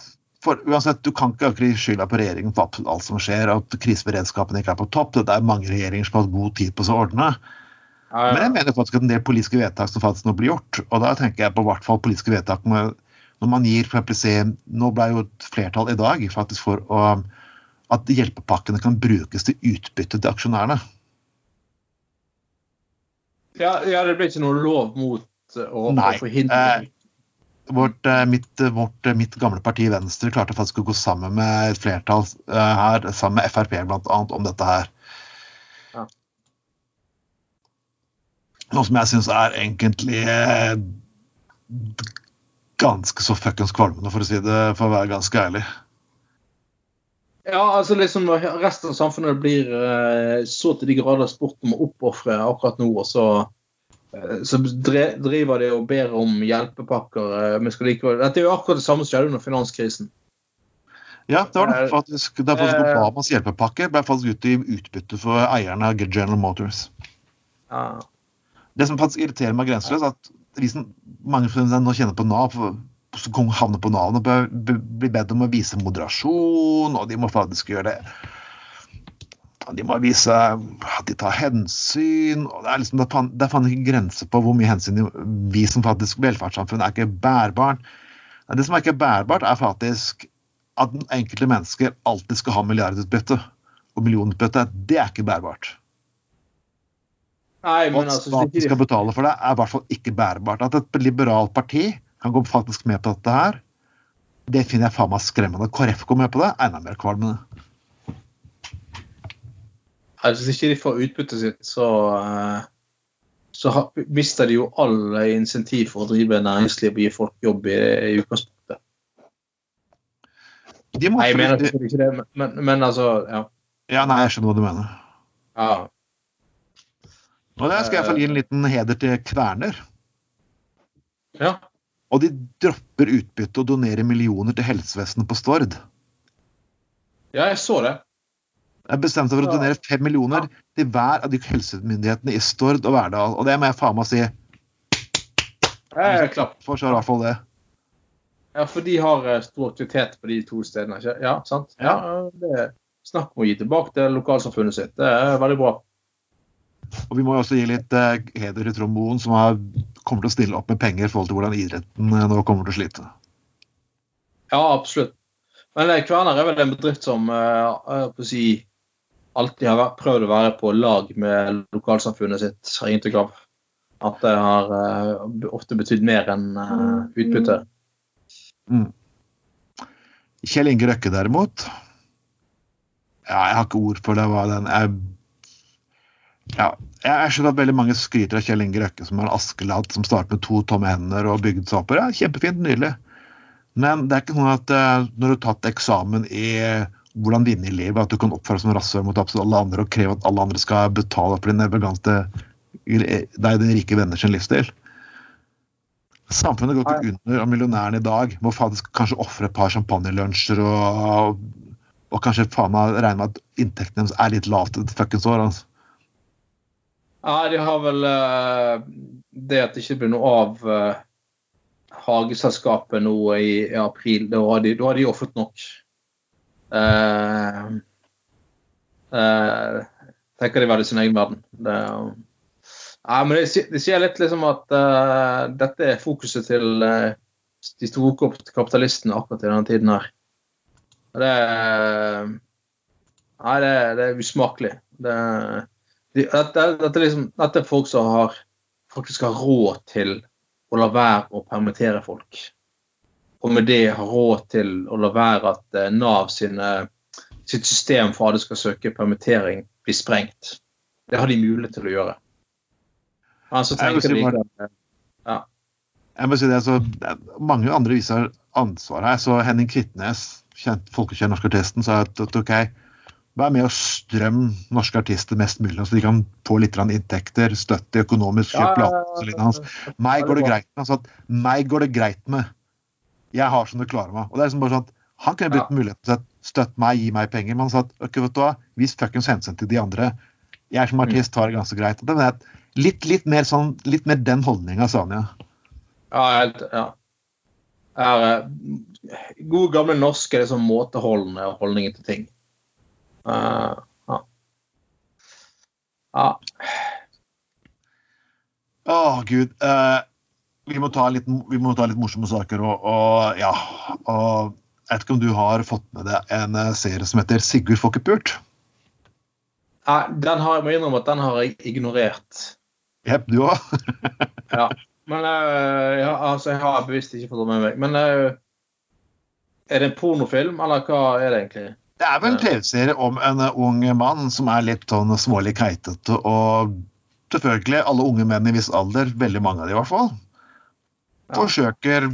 for uansett, Du kan ikke akkurat skylda på regjeringen for absolutt alt som skjer, at kriseberedskapen ikke er på topp. Det er mange regjeringer som har hatt god tid på å ordne. Ja, ja. Men jeg mener faktisk at en del politiske vedtak som faktisk nå blir gjort, og da tenker jeg på hvert fall politiske vedtak med, når man gir for se, Nå ble jo et flertall i dag faktisk for å, at hjelpepakkene kan brukes til utbytte til aksjonærene. Ja, ja det ble ikke noe lov mot å, å forhindre eh, vårt, eh, mitt, vårt, eh, mitt, gamle parti Venstre klarte faktisk å gå sammen med et flertall her, sammen med Frp bl.a. om dette her. Ja. Noe som jeg syns er egentlig eh, ganske så fuckings kvalmende, for å si det for å være ganske ærlig. Ja, altså liksom når resten av samfunnet blir eh, så til de grader spurt om å oppofre akkurat nå, og så Eh, så driver de og ber om hjelpepakker. vi men skal likevel, dette er jo akkurat det samme som skjedde under finanskrisen. Ja, det var det eh, faktisk. Det er faktisk Obamas hjelpepakke ble faktisk ute i utbytte for eierne av General Motors. Ja. Det som faktisk irriterer meg grenseløst, at de som mange nå kjenner på Nav, havner på Nav, blir bedt om å vise moderasjon, og de må faktisk gjøre det de må vise at de tar hensyn. og Det er, liksom, det er faen ikke grenser på hvor mye hensyn vi som faktisk velferdssamfunn er ikke bærbart. Det som er ikke bærbart, er faktisk at enkelte mennesker alltid skal ha milliardutbytte og millionutbytte. Det er ikke bærbart. Nei, men at altså, staten skal betale for det, er i hvert fall ikke bærbart. At et liberalt parti kan gå faktisk med på dette her, det finner jeg faen meg skremmende. KrF går med på det, enda mer kvalmende. Altså, hvis ikke de får utbyttet sitt, så, eh, så mister de jo all insentiv for å drive næringsliv og gi folk jobb i, i utgangspunktet. nei, jeg mener ikke det, men, men, altså, ja. Ja, nei, jeg skjønner hva du mener. Ja. Og der skal jeg få gi en liten heder til Kverner. Ja. Og de dropper utbytte og donerer millioner til helsevesenet på Stord. Ja, jeg så det. Jeg bestemte seg for å donere fem millioner til hver av de helsemyndighetene i Stord og Verdal. Og det må jeg faen meg si. Klapp. For så i hvert fall det. Ja, for de har eh, stor aktivitet på de to stedene. ikke? Ja, sant? Ja, det er Snakk om å gi tilbake til lokalsamfunnet sitt. Det er veldig bra. Og Vi må jo også gi litt eh, heder til Trond som har, kommer til å stille opp med penger i forhold til hvordan idretten eh, nå kommer til å slite. Ja, absolutt. Men Kverner er vel en bedrift som eh, på å si, alltid har prøvd å være på lag med lokalsamfunnet sitt, har inntrykk av. At det har uh, ofte betydd mer enn uh, utbytte. Mm. Kjell Inge Røkke, derimot Ja, jeg har ikke ord for det. Hva den jeg, ja, jeg skjønner at veldig mange skryter av Kjell Inge Røkke, som er en Askeladd som startet med to tomme hender og bygde seg opp. Ja, kjempefint, nydelig. Men det er ikke sånn at uh, når du har tatt eksamen i hvordan vinne i livet. At du kan oppføre deg som rasshøl mot alle andre og kreve at alle andre skal betale for din elegante deg den rike venner sin livsstil. Samfunnet går ikke under av millionærene i dag. Må faktisk kanskje ofre et par champagnelunsjer og, og, kanskje faen meg regne med at inntektene deres er litt lavt et fuckings år. altså. Ja, de har vel uh, det at det ikke blir noe av uh, Hageselskapet nå i, april. Da har de, da har de ofret nok. Uh, uh, tenker de var i sin egen verden. Det, ja, men det, det, sier litt liksom at uh, dette er fokuset til de store kapitalistene akkurat i denne tiden her. Det er Nei, det, det er usmakelig. Det, dette, dette, liksom, dette, er folk som har, faktisk har råd til å la være å permittere folk. Og med det har råd til å la være at eh, Nav sine, sitt system for at de skal søke permittering, blir sprengt. Det har de mulighet til å gjøre. Men så tenker de ja. Jeg må si det, altså, Mange andre viser ansvar her. Så Henning Kvitnes, kjent norsk artisten, sa at OK, Vær med å strømme norske artister mest mulig, så de kan få litt inntekter, støtte økonomisk, kjøpe ja, hans. Meg går det greit med. Meg går det greit med. Jeg har som du klarer meg. Og det er liksom bare sånn at Han kunne brukt muligheten til å støtte meg, gi meg penger. Men han sa at okay, vet du hva, vis fuckings hensyn til de andre. Jeg som artist har det ganske greit. Det er litt, litt, mer sånn, litt mer den holdninga, sa han, ja. Ja, helt, ja. Er, uh, gode, gamle norske liksom, måteholdende holdninger til ting. Uh, ja. ja. Å, oh, gud. Uh, vi, må litt, vi, må ta litt, morsomme saker. Og, og ja og Jeg vet ikke om du har fått med deg en eh, serie som heter 'Sigurd får ikke pult'? Ja, den har jeg må innrømme at den har jeg ignorert. Jepp, du òg? ja. Men uh, ja, altså, jeg har bevisst ikke fått det med meg. Men uh, er det en pornofilm, eller hva er det egentlig? Det er vel en TV-serie om en ung mann som er litt sånn smålig keitete. Og selvfølgelig alle unge menn i viss alder, veldig mange av dem i hvert fall, forsøker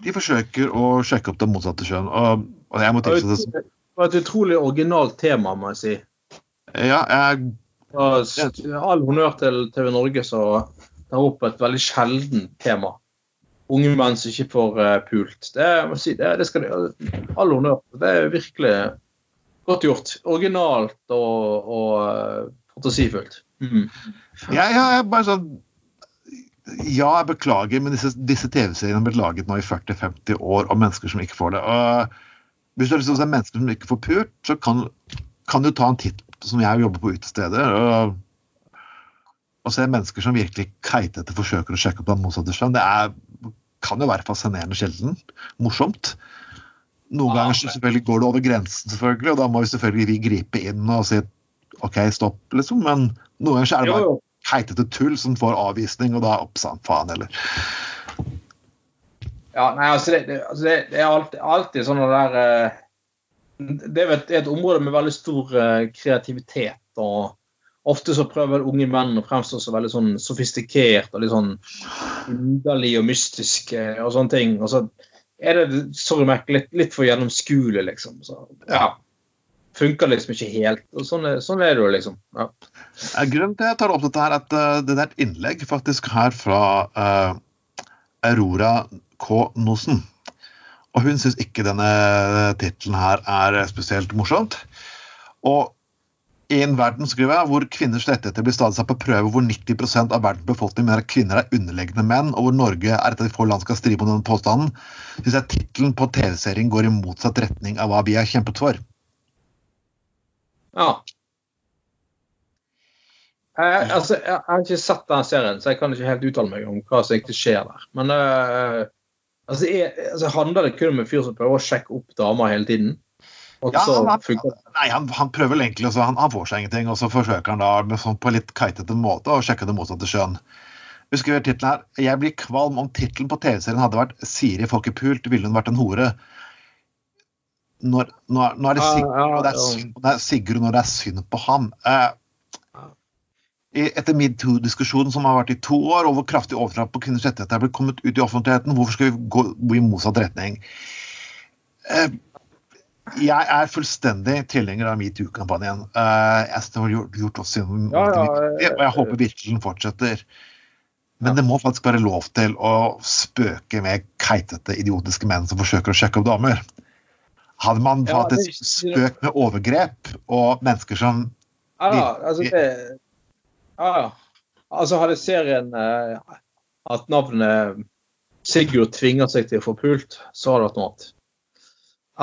de forsøker å sjekke opp det motsatte kjønn. Og, og jeg må tilstå det var et utrolig originalt tema, må jeg si. Ja, jeg, All honnør til TV Norge som tar opp et veldig sjelden tema. Unge menn som ikke får uh, pult. Det, si, det, det skal de All honnør. Det er virkelig Godt gjort. Originalt og, og uh, fantasifullt. Mm. Ja, ja, jeg bare sånn Ja, jeg beklager, men disse, disse TV-seriene har blitt laget nå i 40-50 år om mennesker som ikke får det. Og hvis du har lyst til å se mennesker som ikke får pult, så kan, kan du ta en titt som jeg jobber på utesteder. og å se mennesker som virkelig keitete forsøker å sjekke opp den motsatte kjønn, det er, kan jo være fascinerende sjelden. Morsomt. Noen ganger selvfølgelig går det over grensen, selvfølgelig, og da må vi selvfølgelig vi gripe inn og si OK, stopp, liksom. Men noen ganger er det bare keitete tull som får avvisning, og da oppsann faen, eller. Ja, nei, altså det, det, altså det, det er alltid, alltid sånn der uh, Det er et, et, område med veldig stor uh, kreativitet. og Ofte så prøver unge menn å fremstå så veldig sånn sofistikert og litt sånn underlig og mystisk og sånne ting. Og så er det sorry, Mac, litt, litt for gjennomskuelig, liksom. Så, ja. Funker liksom ikke helt. og Sånn er, sånn er det jo, liksom. Ja. Grunnen til at jeg tar opp dette, her, at uh, det er et innlegg faktisk her fra uh, Aurora K. Nosen. Og hun syns ikke denne tittelen her er spesielt morsomt. Og i en verden skriver jeg, hvor kvinners rettigheter blir stadig satt på prøve, hvor 90% av verdens befolkning mener at kvinner er underlegne menn, og hvor Norge er et av de få land skal stride mot denne påstanden, syns jeg tittelen på TV-serien går i motsatt retning av hva vi har kjempet for. Ja. Jeg, altså, jeg har ikke sett den serien, så jeg kan ikke helt uttale meg om hva som egentlig skjer der. Men uh, altså, jeg, altså, handler det kun om en fyr som prøver å sjekke opp damer hele tiden? Ja, han, nei, han, han, prøver vel egentlig han, han, får seg ingenting, og så forsøker han da med, sånn, på litt keitete måte å sjekke det motsatte skjønn. Husker tittelen her. Jeg blir kvalm om tittelen på TV-serien hadde vært 'Siri får ikke pult', ville hun vært en hore. Når, nå, er, er det Sigurd, og det er synd, det er Sigurd når det er synd på ham. Eh, etter metoo-diskusjonen som har vært i to år, og hvor kraftig overtrapp på kvinners rettigheter er blitt kommet ut i offentligheten, hvorfor skal vi gå, gå i motsatt retning? Eh, jeg er fullstendig tilhenger av metoo-kampanjen. Uh, jeg har gjort, gjort også siden, og jeg håper virkelig den fortsetter. Men det må faktisk være lov til å spøke med keitete, idiotiske menn som forsøker å sjekke opp damer. Hadde man ja, hatt et spøk med overgrep og mennesker som Ja, altså det Ja, altså hadde serien eh, at navnet Sigurd tvinger seg til å få pult, så hadde det vært noe annet.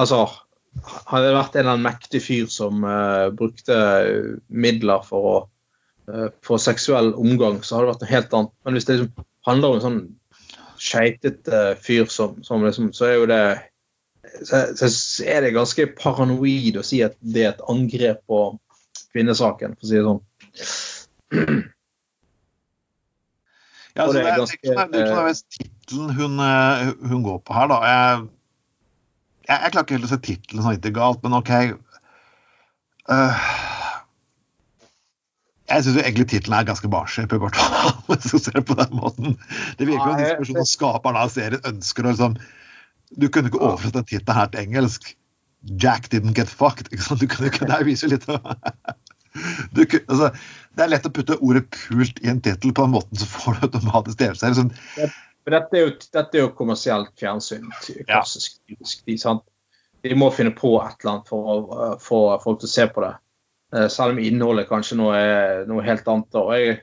Altså, hadde det vært en eller annen mektig fyr som eh, brukte midler for å eh, få seksuell omgang, så hadde det vært noe helt annet. Men hvis det liksom handler om en sånn skeitete fyr som, som liksom, så er jo det så, så er det ganske paranoid å si at det er et angrep på kvinnesaken, for å si det sånn. Ja, altså, det, er, ganske, det er nødvendigvis tittelen hun, eh, hun, går på her, da. Jeg, jeg, jeg klarer ikke helt å se tittelen sånn ikke galt, men OK. Uh, jeg syns egentlig tittelen er ganske barskjøp, hvis du ser det på den måten. Det virker jo som skaperen av serien ønsker å liksom Du kunne ikke oversette den tittelen her til engelsk. Jack didn't get fucked. Ikke sant? Du kunne ikke, Det viser litt du, altså, det er lett å putte ordet 'pult' i en tittel på en måte så får du automatisk TV-serie. Sånn. Dette, dette, er jo kommersielt fjernsyn. klassisk. De, de, må finne på et eller annet for å få folk til å se på det. Eh, selv om innholdet kanskje nå er noe helt annet. Og jeg,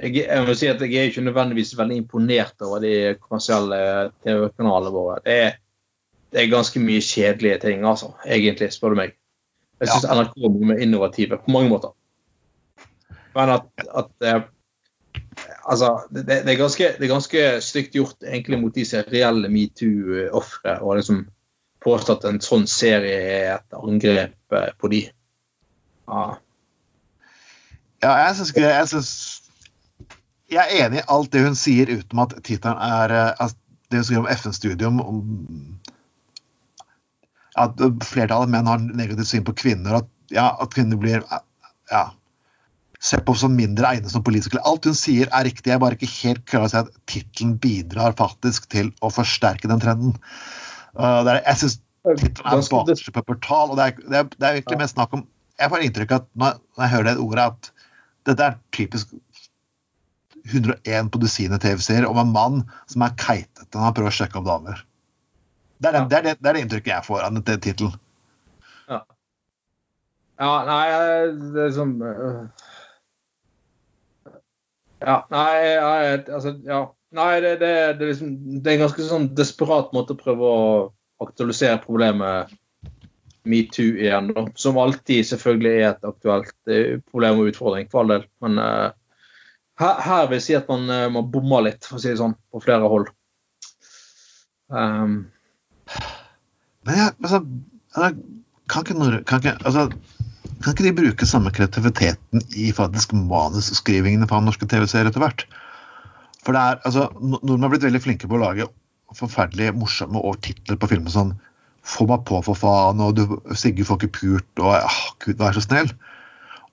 jeg, jeg, må si at jeg er ikke nødvendigvis veldig imponert over de kommersielle TV-kanalene våre. Det er, det er, ganske mye kjedelige ting, altså, egentlig, spør du meg. Jeg syns ja. NRK er mye innovative på mange måter. Men at, at eh, Altså, det, det, er ganske, det, er ganske, stygt gjort egentlig mot de som er reelle metoo-ofre, og liksom påstått at en sånn serie er et angrep eh, på de. Ja, ja jeg syns jeg, synes, jeg er enig i alt det hun sier, utenom at tittelen er altså, Det hun skriver om FN-studium om at flertallet av menn har negativt syn på kvinner, at, ja, at kvinner blir ja, sett på som mindre egnet som politikere. Alt hun sier er riktig, jeg bare ikke helt klarer å si at tittelen bidrar faktisk til å forsterke den trenden. Uh, er, jeg syns tittelen er barnslig puppertal, og det er, det, er, det er virkelig mest snakk om Jeg får inntrykk av at når, når jeg hører det ordet, at dette er typisk 101 på dusinet TV-serier om en mann som er keitete når han prøver å sjekke opp damer. Det er det, det, er det, det, er det inntrykket jeg får av den tittelen. Ja. ja. Nei, det er sånn Ja, nei, jeg, altså Ja. Nei, det, det, det, er liksom, det er en ganske sånn desperat måte å prøve å aktualisere problemet metoo igjen, da. Som alltid selvfølgelig er et aktuelt problem og utfordring, for all del. Men uh, her, her, vil jeg si at man, uh, man bommer litt, for å si det sånn, på flere hold. Um, men jeg, altså, kan, ikke, kan, ikke, altså, kan ikke de bruke samme kreativiteten i faktisk manusskrivingene fra norske TV-serier etter hvert? For det er, altså, Nordmenn har blitt veldig flinke på å lage forferdelig morsomme og titler på filmer som 'Få meg på, for faen', og du, 'Sigurd får ikke pult', og ah, 'Gud, vær så snill'.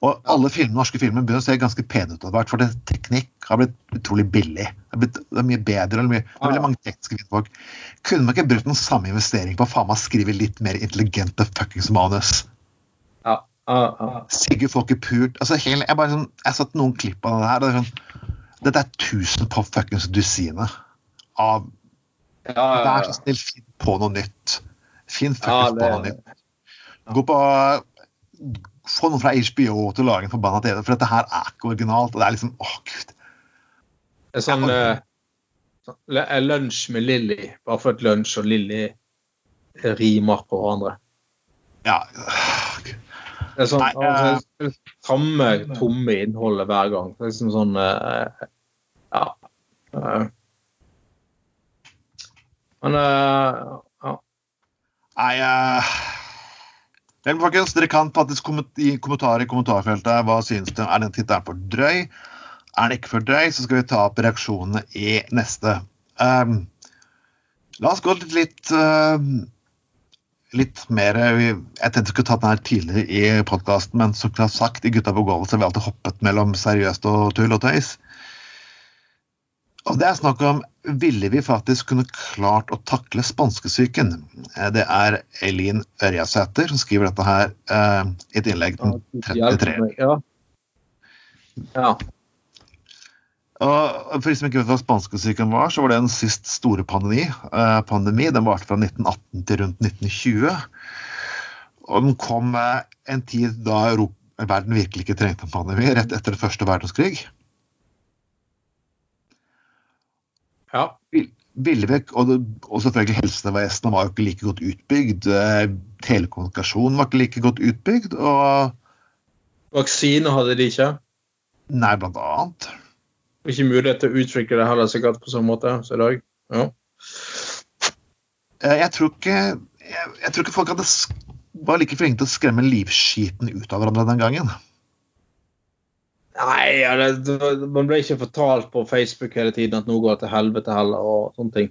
Og alle filmer, norske filmer begynner å se ganske pene ut etter for det, teknikk har blitt utrolig billig. Det er, blitt, det er mye bedre. Det er, mye, det er veldig mange tekniske kvinnfolk. Kunne man ikke brukt den samme investering på å faen meg skrive litt mer intelligente fuckings manus? Ja. Uh, uh. Sigurd får ikke pult altså, hele, Jeg bare sånn, jeg har satt noen klipp av det her. Det er sånn, dette er 1000 på fuckings dusinet av ja, ja, ja. Vær så snill, finn på noe nytt. Finn fuckings på noe nytt. Gå på få noen fra HBO til å lage en forbanna TV, for dette her er ikke originalt. og det er liksom, åh gud. Det er sånn uh, lunsj med Lilly, bare for at lunsj og Lilly rimer på hverandre. Ja. Det er sånn Nei, uh, samme tomme innholdet hver gang. Det er liksom sånn uh, Ja. Uh, men ja. Nei, Vel, folkens, Dere kan faktisk i kommentarer i kommentarfeltet hva synes dere. Er den tittelen for drøy? Er den ikke for drøy, så skal vi ta opp reaksjonene i neste. Um, la oss gå litt litt, uh, litt mer Jeg tenkte vi skulle tatt den her tidligere i podkasten, men som sagt, i Gutta på gulvet har vi alltid hoppet mellom seriøst og tull og tøys. Og det er snakk om ville vi faktisk kunne klart å takle spanskesyken. Eh, det er Elin Ørjasæter som skriver dette her uh, i et innlegg den 33. Ja. ja. Og for de som ikke vet hva spanskesyken var, så var det en sist store pandemi. Uh, pandemi den varte fra 1918 til rundt 1920. Og den kom en tid da Europa, verden virkelig ikke trengte en pandemi, rett etter første verdenskrig. Ja. ville og, og selvfølgelig helsevesenet var jo ikke like godt utbygd. eh, Telekommunikasjon var ikke like godt utbygd. Og Vaksine hadde de ikke. nei, blant annet. Ikke mulighet til å utvikle det heller sikkert på sånn måte som i dag. Ja. Eh, Jeg tror ikke, jeg, jeg tror ikke folk hadde, var like flinke til å skremme livskiten ut av hverandre den gangen. Nei, ja, det, man ble ikke fortalt på Facebook hele tiden at noe går til helvete heller, og sånne ting.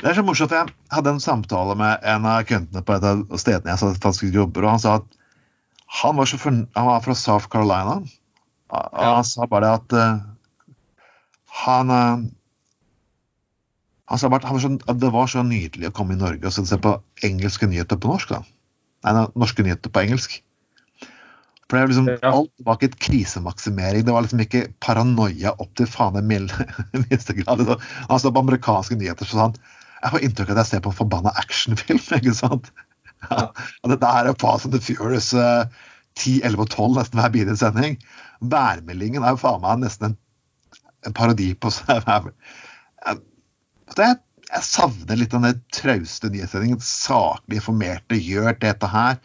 Det er så morsomt, at Jeg hadde en samtale med en av kundene på et av stedene jeg faktisk jobber, og han sa at han var, så forn- han var fra South Carolina. Og Ja. Han sa bare at uh, han uh, han sa bare at, så, det var så nydelig å komme i Norge og se på engelske nyheter på norsk. da. Nei, norske nyheter på engelsk. For det er liksom, Ja. Alt var ikke et krisemaksimering. Det var liksom ikke paranoia opp til faen mild- minste grad. Han så på amerikanske nyheter så sånn jeg får inntrykk av at jeg ser på en forbanna actionfilm. ikke sant? Ja. ja dette her er Fast and the Furious uh, 10, 11 og 12 nesten hver bidige sending. Værmeldingen er jo faen meg nesten en, en parodi på seg. Jeg, jeg savner litt av den trauste nyhetssendingen. Saklig informerte, gjør dette her.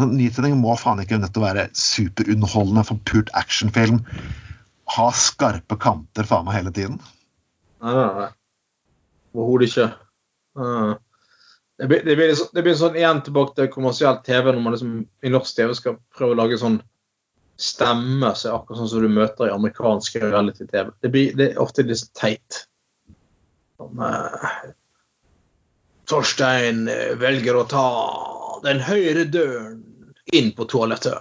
En Nyhetssending må faen ikke å være superunderholdende, forpult actionfilm. Ha skarpe kanter faen meg hele tiden. Nei, nei, nei. Overhodet ikke. Det blir, det, blir, liksom- det blir sånn igjen tilbake til kommersielt TV, når man liksom i norsk TV skal prøve å lage sånn stemme er akkurat sånn som du møter i amerikansk reality-TV. Det, det er ofte litt teit. Sånn, eh, Torstein eh, velger å ta den høyre døren inn på toalettet.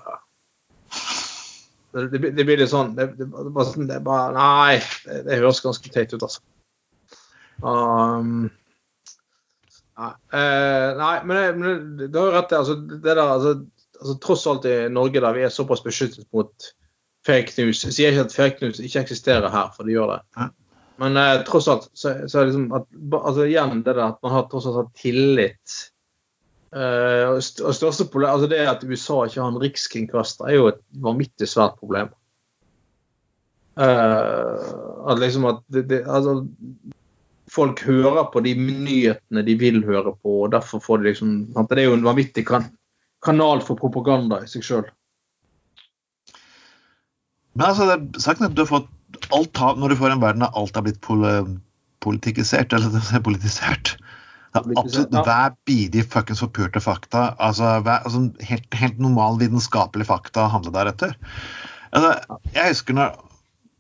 Det, det, blir- det blir litt sånn det, det, det, bare sånn- det bare Nei, det, høres ganske teit ut, altså. Um, nei, eh, nei, men, det, men du har jo rett i altså, det der, altså, altså, Tross alt i Norge der vi er såpass beskyttet mot fake news Jeg sier ikke at fake news ikke eksisterer her, for det gjør det. Men eh, tross alt så, så er det liksom at, altså, igjen det der at man har tross alt tillit eh, og st største problem, altså Det at USA ikke har en rikskringkaster, er jo et vanvittig svært problem. Uh, at liksom at det, det, altså, folk hører på de nyhetene de vil høre på, og derfor får de liksom Det er jo en vanvittig kan kanal for propaganda i seg sjøl. Men altså, det er sagt at du har fått alt Når du får en verden der alt har blitt pol politikisert, eller er politisert er Absolutt ja. hver bidige fuckings forpurte fakta. altså, hver, altså helt, helt normal vitenskapelig fakta handler deretter. Altså, jeg husker når,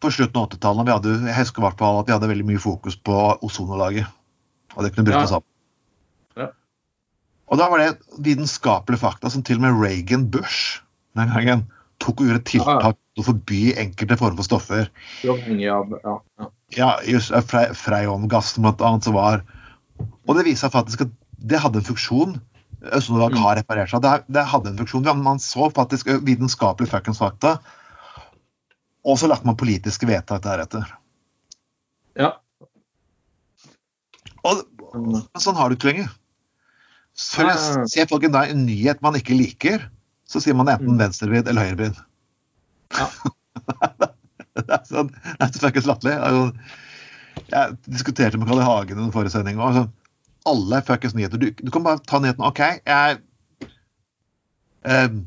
på slutten av 80-tallet jeg husker hvert at vi hadde veldig mye fokus på ozonlaget. Og det kunne bryte Ja. opp. Ja. Og da var det vitenskapelige fakta som til og med Reagan Bush den gangen tok og gjorde tiltak til å forby enkelte former for stoffer. Av ja, ja. Ja, just eh, fre- freongassen blant annet som var Og det viser seg faktisk at det hadde en funksjon. Østnordlag har reparert seg. Det, det hadde en funksjon. Man så faktisk vitenskapelig fuckings fakta. Og så lagt man politiske vedtak deretter. ja. Og, sånn har du ikke lenger. Før jeg ser folk en, en nyhet man ikke liker, så sier man enten Mm. venstrevridd eller høyrevridd. Ja. det er sånn, det er så fuckings latterlig. Jeg diskuterte med Kalle. Hagen i den forrige sendinga. Altså, alle fuckings nyheter. Du, du kan bare ta nyheten. OK, jeg eh,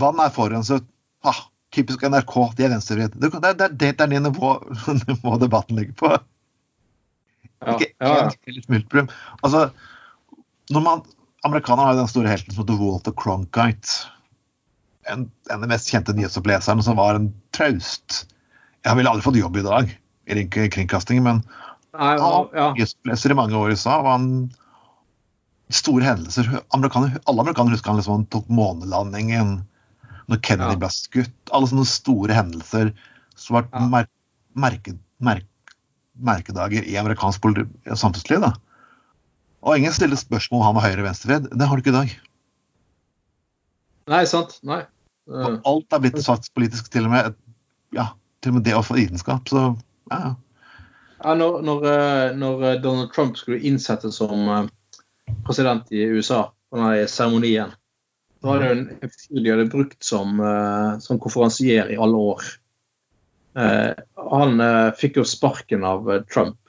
Vann er forurenset. Ah, typisk NRK, de er venstrevridd. Det, det, det, det er det nivå, nivå debatten ligger på. Ja, Ikke ja, ja. Altså, når man, Amerikanerne har jo den store helten som heter Walter Cronkite. En, en av de mest kjente nyhetsoppleserne som var en traust Jeg ville aldri fått jobb i dag kringkastingen, men Nei, han ja, var i mange år i USA. var han Store hendelser. Amerikaner, alle amerikanere husker han liksom han tok månelandingen, når Kennedy Ja. ble skutt. Alle sånne store hendelser som har vært merke, merk, merkedager i amerikansk samfunnsliv. da. Og ingen stiller spørsmål om han var høyre- eller venstrevridd. Det har du ikke i dag. Nei, sant. Nei. Eh, Og alt er blitt sagt politisk, til og med, ja, til og med det å få vitenskap. Så ja, ja. Når, når, eh, når eh, Donald Trump skulle innsettes som eh, president i USA, på denne seremonien, da var det en fyr de hadde brukt som, som konferansier i alle år. Han fikk jo sparken av Trump.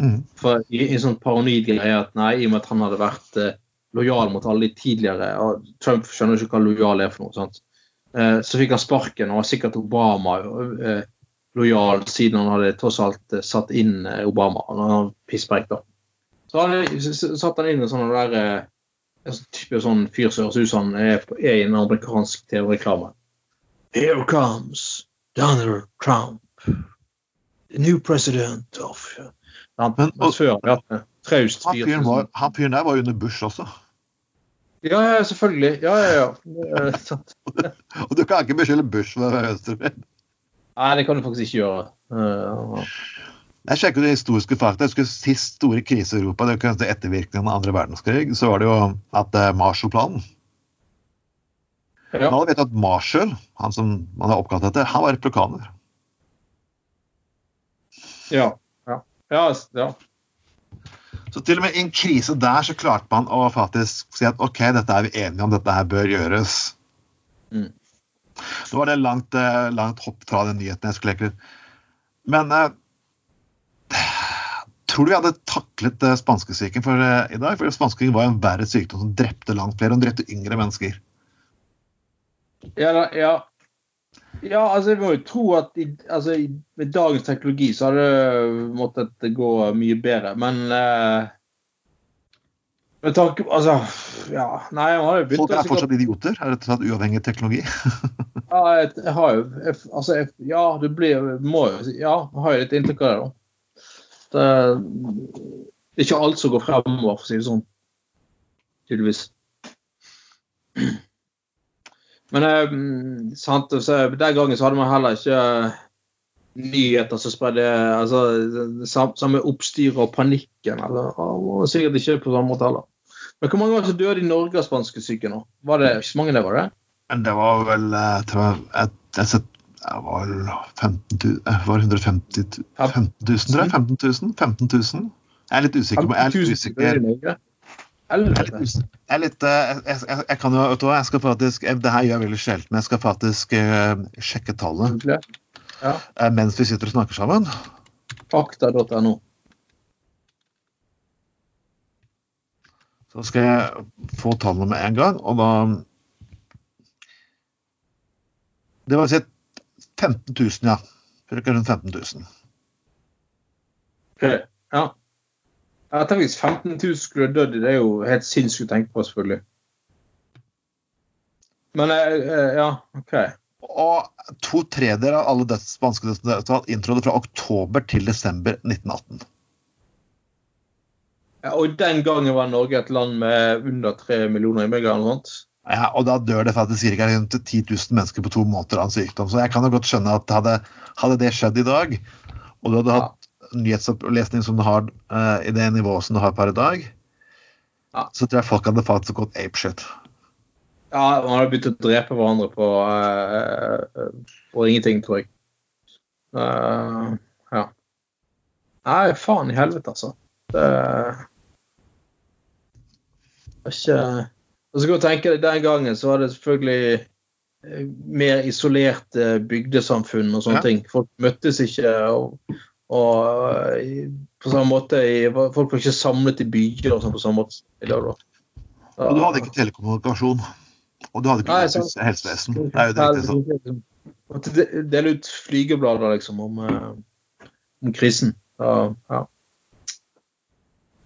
Mm. For i, i sånn paranoid greie at nei, i og med at han hadde vært lojal mot alle de tidligere og Trump skjønner ikke hva lojal er for noe. sant? Så fikk han sparken, og sikkert Obama eh, lojal siden han hadde tross alt eh, satt inn eh, Obama. Han var pisspreik, da. Så han, s- s- han inn en sånn der eh, en sånn type sånn fyr som høres ut som han er, er i en amerikansk TV-reklame. Here comes Donald Trump, the new president of han, Men- og, før en traust Han fyr. fyren, var, han fyren der var jo under Bush også. Ja, ja, selvfølgelig. Ja, ja, ja. Og du kan ikke beskylde Bush for å være venstrevenn. Nei, det kan du faktisk ikke gjøre. Uh, Jeg sjekket de historiske fakta. Jeg husker Sist store krise i Europa, det var kanskje ettervirkningene av andre verdenskrig, så var det jo at eh, Marshall-planen ja. Alle vet at Marshall, han som man er oppkalt etter, han var replikaner. Ja. Ja. ja, ja. Så til og med i en krise der så klarte man å faktisk si at OK, dette er vi enige om, dette her bør gjøres. Mm. Nå var det langt, eh, langt hopp fra den nyheten jeg skulle leke ut. Men eh, tror du vi hadde taklet eh, spanskesyken for, i dag? For spanskesyken var en verre sykdom som drepte langt flere, og drepte yngre mennesker. Ja, da- ja. ja, altså jeg må jo tro at i, altså, med dagens teknologi så hadde det måttet gå mye bedre. Men eh, med tanke på Altså, ja. Nei, jeg har jo begynt Folk er fortsatt idioter, er rett og slett uavhengig av teknologi. Ja, jeg, jeg har jo jeg, Altså, jeg, ja, du blir må jo Ja, jeg har jo litt inntrykk av det, da. Det, er ikke alt som går fremover, for å si det sånn. Tydeligvis. Men eh, sant, så den gangen så hadde man heller ikke eh, nyheter som spredde altså, samme oppstyret og panikken. Eller, og sikkert ikke på samme måte heller. Men hvor mange var det som døde i Norge av spanskesyke nå? Var det ikke så mange det, var det? Det var vel eh, jeg tror jeg, jeg, jeg, var 15 000, var 150 000, 15 000, tror jeg. 15 000? 15 000? Jeg er litt usikker. på- Jeg er litt usikker. Jeg litt jeg eh, jeg, kan jo, vet du hva, jeg skal faktisk, Det her gjør jeg veldig sjelden, men jeg skal faktisk eh, sjekke tallet Ja. eh, mens vi sitter og snakker sammen. Fakta.no. Så skal jeg få tallene med en gang, og da Det var si 15 000, ja. Cirka rundt 15 000. Ok, Ja. Jeg tenker Hvis 15 000 skulle dødd, det er jo helt sinnssykt å tenke på, selvfølgelig. Men eh, eh, ja, OK. Og to tredjedeler av alle spanske dødsfall inntrådte fra oktober til desember 1918. Ja, og den gangen var Norge et land med under tre millioner innbyggere. eller noe sånt. Ja, og da dør det faktisk ca. 10 000 mennesker på to måneder av en sykdom. Så jeg kan jo godt skjønne at hadde, hadde det skjedd i dag, og du hadde hatt nyhetsopplesning som du har uh, i det nivået som du har per i dag, Ja. så tror jeg folk hadde faktisk gått apeshit. Ja, man hadde begynt å drepe hverandre på, uh, på ingenting, tror jeg. Uh, ja. Nei, faen i helvete, altså. Det ikke Og så kan du tenke deg, Den gangen så var det selvfølgelig eh, mer isolerte bygdesamfunn og sånne Ja. ting. Folk møttes ikke. og, og eh, på samme måte i, Folk var ikke samlet i byer og sånn på samme måte i dag. da. Og du hadde ikke telekommunikasjon. Og du hadde ikke Nei, så, helsevesen. Det er jo det sånn. Måtte de- dele ut flygeblader liksom om, eh, om krisen. Så, ja.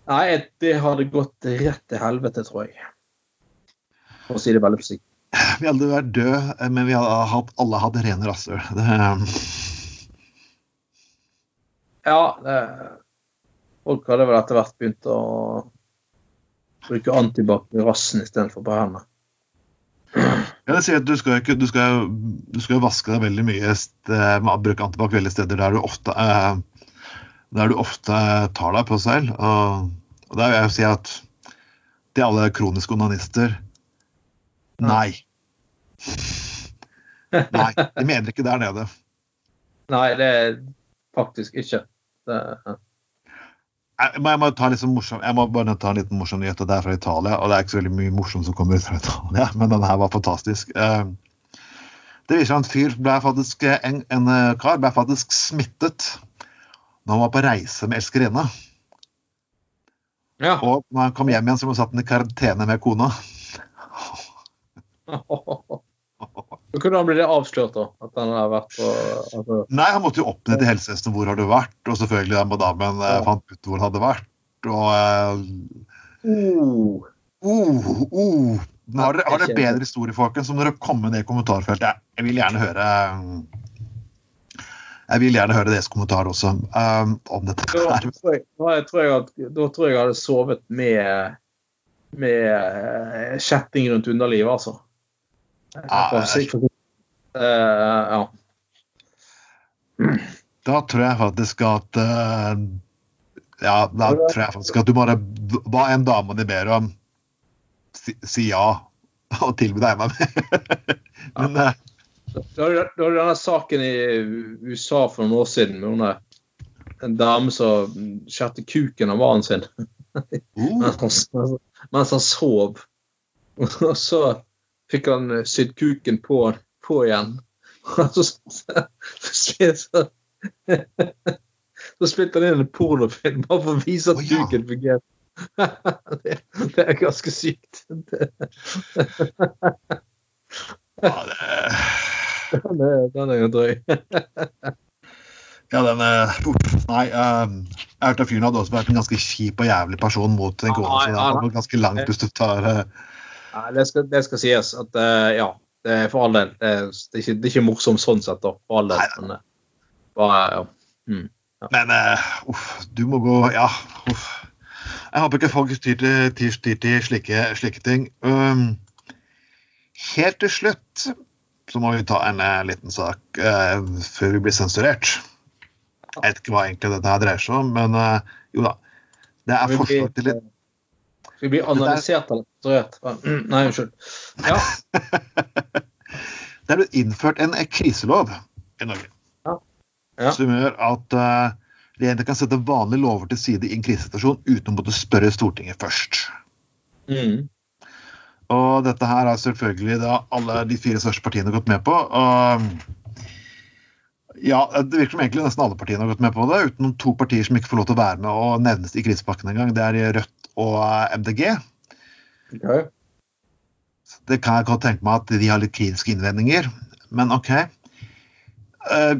Nei, det hadde gått rett til helvete, tror jeg. For å si det veldig forsiktig. Vi hadde vært døde, men vi hadde hatt, alle hatt rene rasshøl. Det- Ja, det, folk hadde vel etter hvert begynt å bruke antibac i rassen istedenfor på hendene. Ja, det sier at du skal, ikke, du, skal, du skal vaske deg veldig mye med å bruke antibac veldig steder der du ofte, eh, der du ofte tar deg på selv. Og, og der vil jeg jo si at til alle kroniske onanister nei. Nei, de mener ikke der nede. Nei, det er faktisk ikke. Det, Jeg må, jeg må, ta litt sånn morsom, jeg må bare ta en liten morsom nyhet, og det er fra Italia. Og det er ikke så veldig mye morsomt som kommer ut fra Italia, men denne her var fantastisk. Eh, Det viser seg at en fyr ble faktisk, en, en kar ble faktisk smittet når han var på reise med elskerinna. Ja. Og når han kom hjem igjen, så ble han satt han i karantene med kona. Så kunne han blitt det avslørt, da? At han har vært på altså, Nei, han måtte jo opp ned til helsevesenet. Hvor har du vært? Og selvfølgelig den madammen eh, Ja. fant ut hvor han hadde vært. Og uh, uh, oh. Nå har dere, har dere bedre historie, folkens, så må dere komme ned i kommentarfeltet. Jeg vil gjerne høre Jeg vil gjerne høre deres kommentar også um, om dette. da, her. tror jeg, da, tror jeg at, da tror jeg hadde sovet med med eh, kjetting rundt underlivet, altså. Ja, jeg... Eh, ja. Da tror jeg faktisk at eh, Ja, da tror jeg faktisk at du bare Hva enn damene ber om, si, si ja. Og tilby deg meg mer. Men eh, Var det denne saken i USA for noen år siden med henne, en dame som skjærte kuken av mannen sin uh. mens han, sov. Og så fikk han sydd kuken på, på igjen. Og så, så, så, så, så spilte han inn en pornofilm bare for å vise at oh, ja. kuken fungerte. Det, det er ganske sykt. Ja, det, den, er, den er jo drøy. ja, den er Nei. Um, jeg hørte fyren hadde også vært en ganske kjip og jævlig person mot en kone. Så det Ja, ja, er ganske langt hvis du tar uh... Det, skal, det skal sies at uh, ja, det er for all del. Det er, det er, ikke, det er ikke morsomt sånn sett, da. For all del. Nei. Men, eh, bare, ja. Mm. Men uh, uff, du må gå Ja, uff. Jeg håper ikke folk styr til, styr til slike, slike ting. Um, helt til slutt så må vi ta en eh, liten sak eh, før vi blir sensurert. Jeg vet ikke hva egentlig dette her dreier seg om, men eh, jo da. Det er Vi blir- forslag til litt Skal vi bli analysert eller censurert? Mm, Nei, unnskyld. Ja. Det er blitt innført en eh, kriselov i Norge. Ja. Som gjør at uh, regjeringen kan sette vanlige lover til side i en krisesituasjon uten å måtte spørre Stortinget først. Mm. Og dette her har selvfølgelig det alle de fire største partiene gått med på. Og ja, det virker som egentlig nesten alle partiene har gått med på det, utenom to partier som ikke får lov til å være med og nevnes i krisepakken engang. Det er Rødt og eh, MDG. Ok. Det kan jeg godt tenke meg at de har litt kliniske innvendinger, men OK. Eh,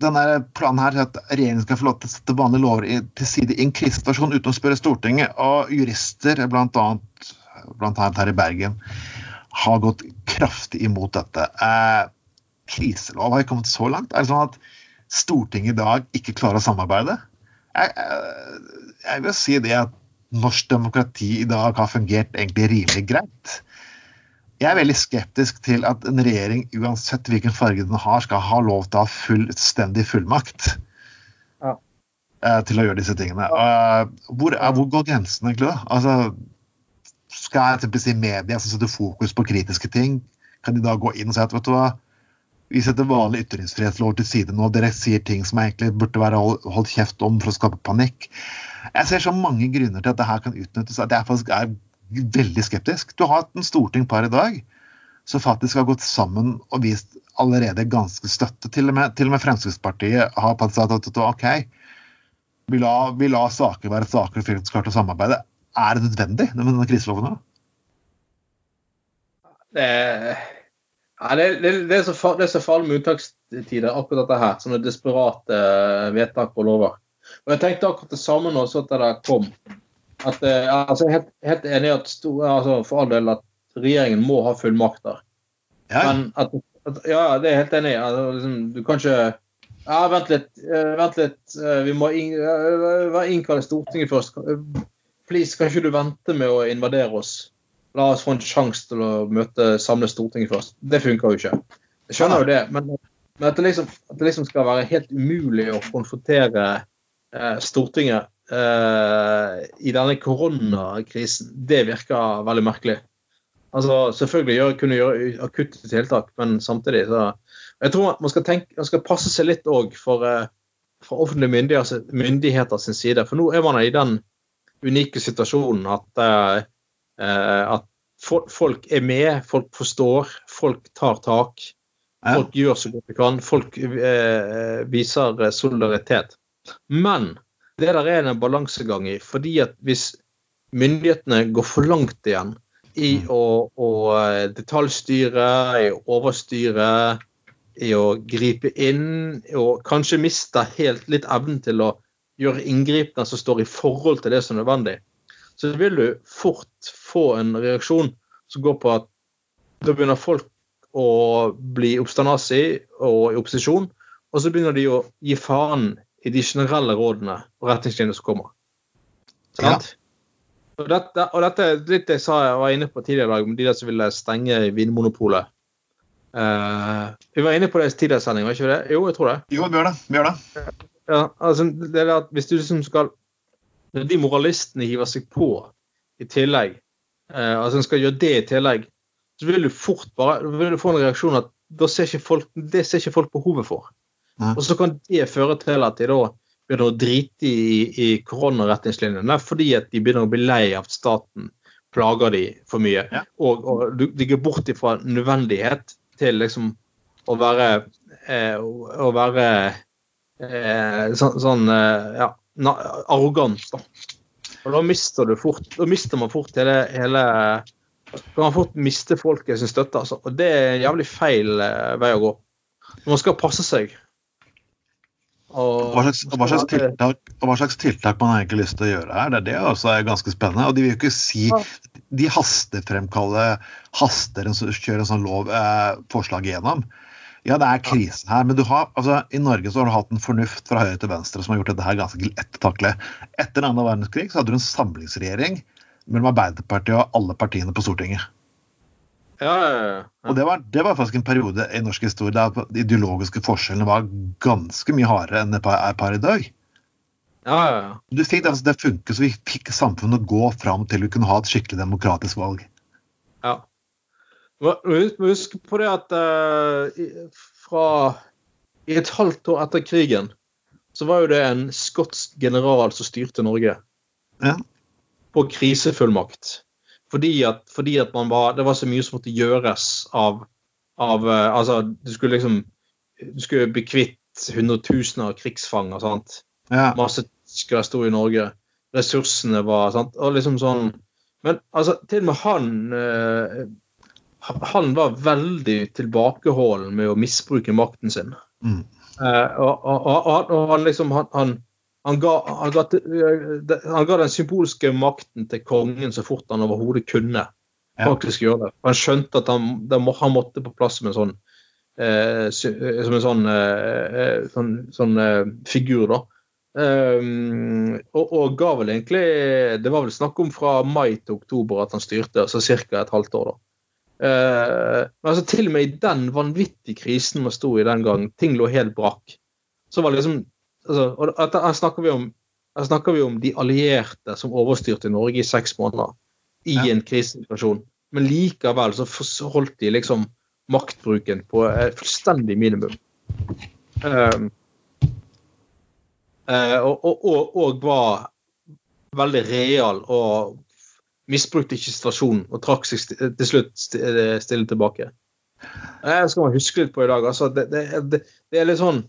denne planen her er at regjeringen skal få lov til å sette vanlige lover til side i en krisesituasjon uten å spørre Stortinget. Og jurister, blant annet, annet her i Bergen, har gått kraftig imot dette. Eh, kriselov har kommet så langt. Er det sånn at Stortinget i dag ikke klarer å samarbeide? Jeg, eh, jeg vil si det at norsk demokrati i dag har fungert egentlig rimelig greit. Jeg er veldig skeptisk til at en regjering, uansett hvilken farge den har, skal ha lov til å ha fullstendig fullmakt Ja. eh, til å gjøre disse tingene. Eh, hvor, hvor går grensen egentlig, da? Altså, skal si media som setter fokus på kritiske ting, kan de da gå inn og si at vet du hva, vi setter vanlig ytringsfrihetslov til side nå, dere sier ting som egentlig burde være holdt kjeft om for å skape panikk. Jeg ser så mange grunner til at det her kan utnyttes at jeg faktisk er veldig skeptisk. Du har hatt en storting par i dag som faktisk har gått sammen og vist allerede ganske støtte. Til og med, til og med Fremskrittspartiet har sagt at OK, vi lar la saker være saker og faktisk og samarbeide. Er det nødvendig med denne kriseloven? Det, ja, det, det, det, er så far, det er så farlig med unntakstider, akkurat dette her. Sånne desperate eh, vedtak og lover. Og Jeg tenkte akkurat det samme nå så at det der kom. At, eh, altså, jeg er helt, helt enig at stor, altså, for all del at regjeringen må ha fullmakter. Ja, Men at, at, ja, det er jeg helt enig i. Altså, liksom, du kan ikke ja, Vent litt. eh, vent litt. vi må inn, innkalle Stortinget først. Please, kan ikke du vente med å invadere oss? La oss få en sjanse til å møte samle Stortinget først. Det funker jo ikke. Jeg skjønner jo det, men, men at, det liksom, at det liksom skal være helt umulig å konfrontere eh, Stortinget eh, i denne koronakrisen, det virker veldig merkelig. Altså, Selvfølgelig gjør, kunne gjøre akutte tiltak, men samtidig så Jeg tror man skal, tenke, man skal passe seg litt òg for, eh, for offentlige myndigheter, myndigheter sin side. For nå er man i den unike situasjonen at, eh, eh, at folk er med, folk forstår, folk tar tak. Folk gjør så godt de kan. Folk eh, viser solidaritet. Men det der er en balansegang i. fordi at hvis myndighetene går for langt igjen i Mm. å, å detaljstyre, i å overstyre, i å gripe inn, og kanskje mister helt litt evnen til å gjøre inngripene som står i forhold til det som er nødvendig, så vil du fort få en reaksjon som går på at da begynner folk å bli oppstandasig og i opposisjon, og så begynner de å gi faen i de generelle rådene og retningslinjene som kommer. Sant? Og, dette, og dette er litt jeg sa jeg var inne på tidligere i dag, om de der som ville stenge Vinmonopolet. Uh, vi var inne på det i tidligere sending, var ikke vi det? Jo, jeg tror det. Jo, vi gjør det. Vi gjør det. Ja, altså, det er at hvis du liksom skal Når de moralistene hiver seg på i tillegg, eh, altså en skal gjøre det i tillegg, så vil du fort bare vil du få en reaksjon at da ser ikke folk, det ser ikke folk behovet for. Nei. Og så kan det føre til at de da begynner å drite i, i koronaretningslinjene fordi at de begynner å bli lei av at staten plager de for mye. Ja. Og, og de går bort ifra nødvendighet til liksom å være eh, å være eh, sånn, sånn eh, ja, arrogant. Da. Og da mister du fort Da mister man fort hele, hele kan man fort miste folket sin støtte. Altså. Og det er en jævlig feil eh, vei å gå. Man skal passe seg. Og, Hva slags, hva, slags tiltak, hva slags tiltak man har egentlig lyst til å gjøre her, det er det også er ganske spennende. Og de vil jo ikke si De hastefremkaller haster en, kjører en sånn lov, eh, forslag igjennom. Ja, det er krise her, men du har, altså, i Norge så har du hatt en fornuft fra høyre til venstre som har gjort dette her ganske lett å takle. Etter annen verdenskrig så hadde du en samlingsregjering mellom Arbeiderpartiet og alle partiene på Stortinget. ja, ja, ja. Og det var, det var faktisk en periode i norsk historie der de ideologiske forskjellene var ganske mye hardere enn det er per i dag. ja, ja, ja. Du fikk det, altså, det funket, så vi fikk samfunnet gå fram til vi kunne ha et skikkelig demokratisk valg. Ja. Må hus- må huske på det at eh, fra i et halvt år etter krigen så var jo det en skotsk general som styrte Norge Ja. på krisefullmakt. Fordi at, fordi at man var, det var så mye som måtte gjøres av, av eh, Altså, du skulle liksom Du skulle bli kvitt hundretusener av krigsfanger. sant? Ja. masse tyskere sto i Norge. Ressursene var sant? Og liksom sånn Men altså, til og med han eh, Han var veldig tilbakeholden med å misbruke makten sin. Mm. Eh, og, og, og, og, han liksom Han, han, han, ga, han, ga, han ga den symbolske makten til kongen så fort han overhodet kunne Ja. faktisk gjøre det. Han skjønte at han måtte på plass med en sånn eh, eh, som en sånn, eh, eh, sånn, sånn eh, figur, da. Um, og, og ga vel egentlig Det var vel snakk om fra mai til oktober at han styrte, altså ca. et halvt år, da. Eh, men altså til og med i den vanvittige krisen man sto i den gang, ting lå helt brakk, så var det liksom altså, og Her snakker vi om her snakker vi om de allierte som overstyrte Norge i seks måneder i Ja. en krisesituasjon. Men likevel så holdt de liksom maktbruken på et fullstendig minimum. Um, og, og, og, og var veldig real og misbrukte ikke situasjonen og trakk seg til slutt eh, stille tilbake. Det skal man huske litt på i dag. Altså, det, det, det, det er litt sånn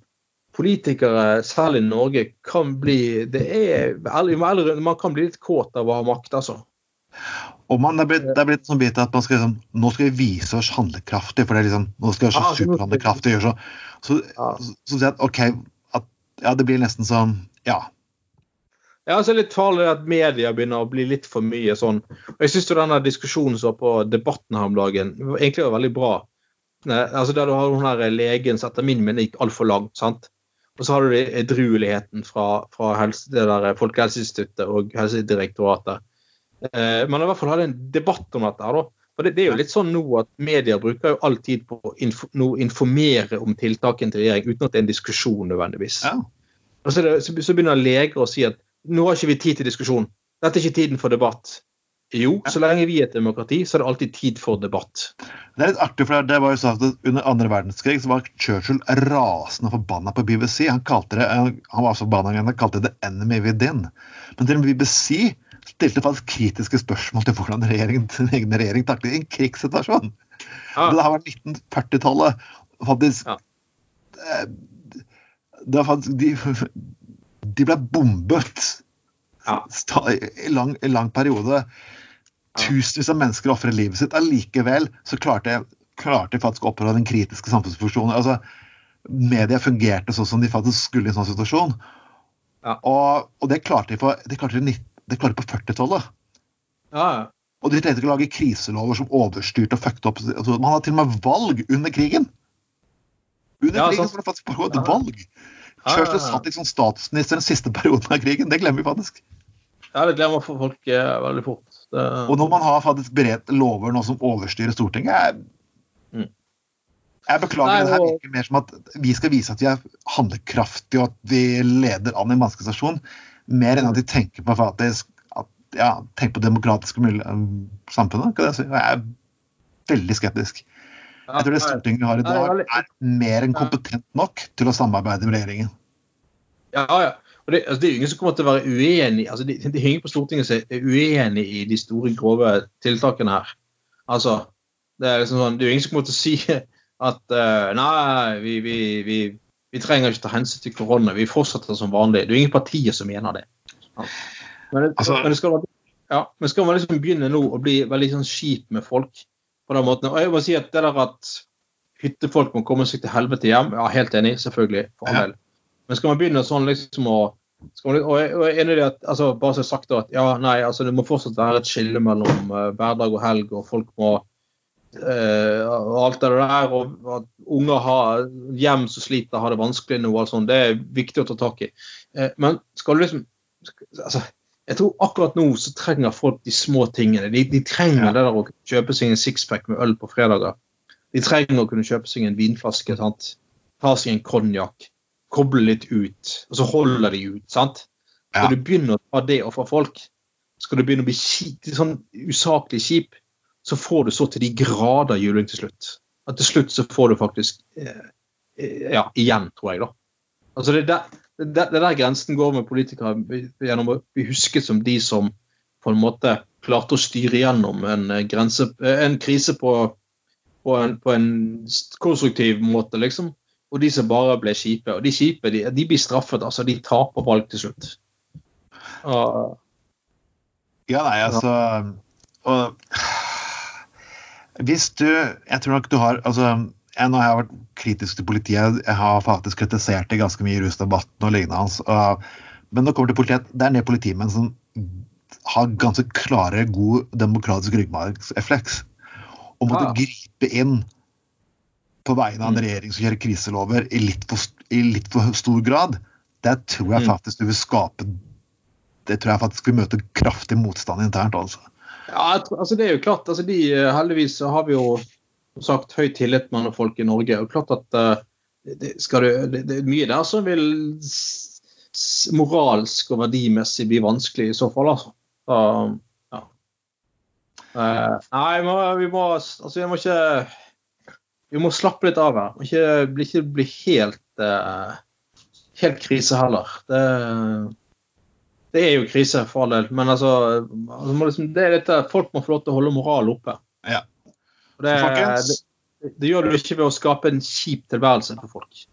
Politikere, særlig i Norge, kan bli det er, Man kan bli litt kåt av å ha makt, altså. Og man, det er blitt, det er blitt sånn bit at man skal liksom, nå skal vi vise oss handlekraftige, for det er liksom, nå skal vi være så skal- superhandlekraftige. Så, så, så, at OK, at, ja, det blir nesten sånn Ja. Ja, altså litt farlig at media begynner å bli litt for mye sånn. Og Jeg syns denne diskusjonen som var på Debatten her om dagen, egentlig var veldig bra. Altså Der du har hun her legen som etter min mening gikk altfor langt. sant? Og så har du edrueligheten fra, fra helse, det der Folkehelseinstituttet og Helsedirektoratet. Eh, men i hvert fall hadde en debatt om dette. her da. For det, det er jo litt sånn nå at Media bruker jo all tid på å info, informere om tiltakene til regjering uten at det er en diskusjon nødvendigvis. ja. Og så, det, så, så begynner leger å si at nå har ikke vi tid til diskusjon. Dette er ikke tiden for debatt. Jo, så lenge vi er et demokrati, så er det alltid tid for debatt. Det er litt artig, for det var jo sånn at Under andre verdenskrig så var Churchill rasende forbanna på BBC. Han kalte det, han var så forbanna han kalte det 'the enemy within'. Men til og med BBC stilte faktisk kritiske spørsmål til hvordan regjeringen, den egen regjering taklet en krigssituasjon. Ja. Det her var 1940-tallet. Faktisk Ja. eh, Det var faktisk de, De ble bombet Ja. i lang, lang periode. Tusenvis av mennesker ofret livet sitt. Allikevel så klarte, klarte de faktisk å opprettholde den kritiske samfunnsfunksjonen. Altså, media fungerte sånn som de faktisk skulle i en sånn situasjon. Ja. Og, og det klarte de på, de klarte de, de klarte på 40-tallet. Ja. Og de trengte ikke å lage kriselover som overstyrte og fucket opp. Altså, man hadde til og med valg under krigen! Under Ja, krigen sant. så var det faktisk bare et valg! Churchill ja, ja. satt liksom statsminister den siste perioden av krigen. Det glemmer vi faktisk. ja, det glemmer folk eh, veldig fort. Det, Og når man har faktisk beredt lover nå som overstyrer Stortinget jeg, Mm. jeg beklager, Nei, det her og- virker mer som at vi skal vise at vi er handlekraftige og at vi leder an i en vanskelig situasjon, mer enn at de tenker på faktisk at, ja, tenker på demokratiske samfunnet. Kan jeg, si. jeg er veldig skeptisk. Jeg tror det Stortinget vi har i dag, er mer enn kompetent nok til å samarbeide med regjeringen. Ja, ja. Og det, altså, det er ingen som kommer til å være uenig altså, det, det er ingen på Stortinget som er uenig i de store, grove tiltakene her. Altså, det er liksom sånn, det er ingen som kommer til å si at uh, nei, vi, vi, vi, vi trenger ikke ta hensyn til korona, vi fortsetter som vanlig. Det er ingen partier som mener det. Ja. Men, det, Altså- men, det skal, ja, men skal man liksom begynne nå å bli veldig sånn kjip med folk på den måten Og jeg må si at det der at hyttefolk må komme seg til helvete hjem, ja, helt enig, selvfølgelig. for all del. Men skal man begynne sånn liksom å man, og jeg og jeg er enig i at altså, bare så sagt at ja, nei, altså det må fortsatt være et skille mellom uh, hverdag og helg, og folk må eh, og alt det der, og at unger har hjem som sliter, har det vanskelig nå, og alt sånt, det er viktig å ta tak i. Uh, men skal du liksom altså, Jeg tror akkurat nå så trenger folk de små tingene. De, de trenger Ja. det der å kjøpe seg en sixpack med øl på fredager. De trenger å kunne kjøpe seg en vinflaske, sant? ta seg en konjakk, koble litt ut, og så holder de ut. sant? Ja. Du begynne å ta det fra folk, skal du begynne å bli kjip, sånn usaklig kjip, så får du så til de grader juling til slutt. At til slutt så får du faktisk eh, eh, Ja, igjen, tror jeg, da. Altså det er der, det, det er der grensen går med politikere, gjennom å bli husket som de som på en måte klarte å styre gjennom en, eh, grense, eh, en krise på, på, en, på en konstruktiv måte, liksom. Og de som bare ble kjipe. Og de kjipe de, de blir straffet. altså De taper valg til slutt. Og, Ja, nei, altså og, Hvis du Jeg tror nok du har altså, jeg, har jeg vært kritisk til politiet. Jeg har faktisk kritisert det ganske mye i rusdebatten og lignende hans. Og, men når det kommer til politiet, det er del politimenn som har ganske klare, god demokratisk ryggmargsrefleks. Og måtte ah. gripe inn på vegne av en Mm. regjering som kjører kriselover i litt for, i litt for stor grad, det tror jeg Mm. faktisk du vil skape Det tror jeg faktisk vil møte kraftig motstand internt. altså. ja, tror, altså det er jo klart, altså de, eh, Heldigvis så har vi jo som sagt høy tillit mellom folk i Norge. og klart at eh, det, du, det, er mye der som vil moralsk og verdimessig bli vanskelig i så fall. altså. Så, ja. Eh, nei, vi må, vi må altså vi må ikke Vi må slappe litt av her. Ikke bli, ikke bli helt eh, helt krise heller. Det, det er jo krise, for all del. Men altså, altså liksom, dette, folk må få lov til å holde moralen oppe. Ja. Det, det, det gjør du ikke ved å skape en kjip tilværelse for folk.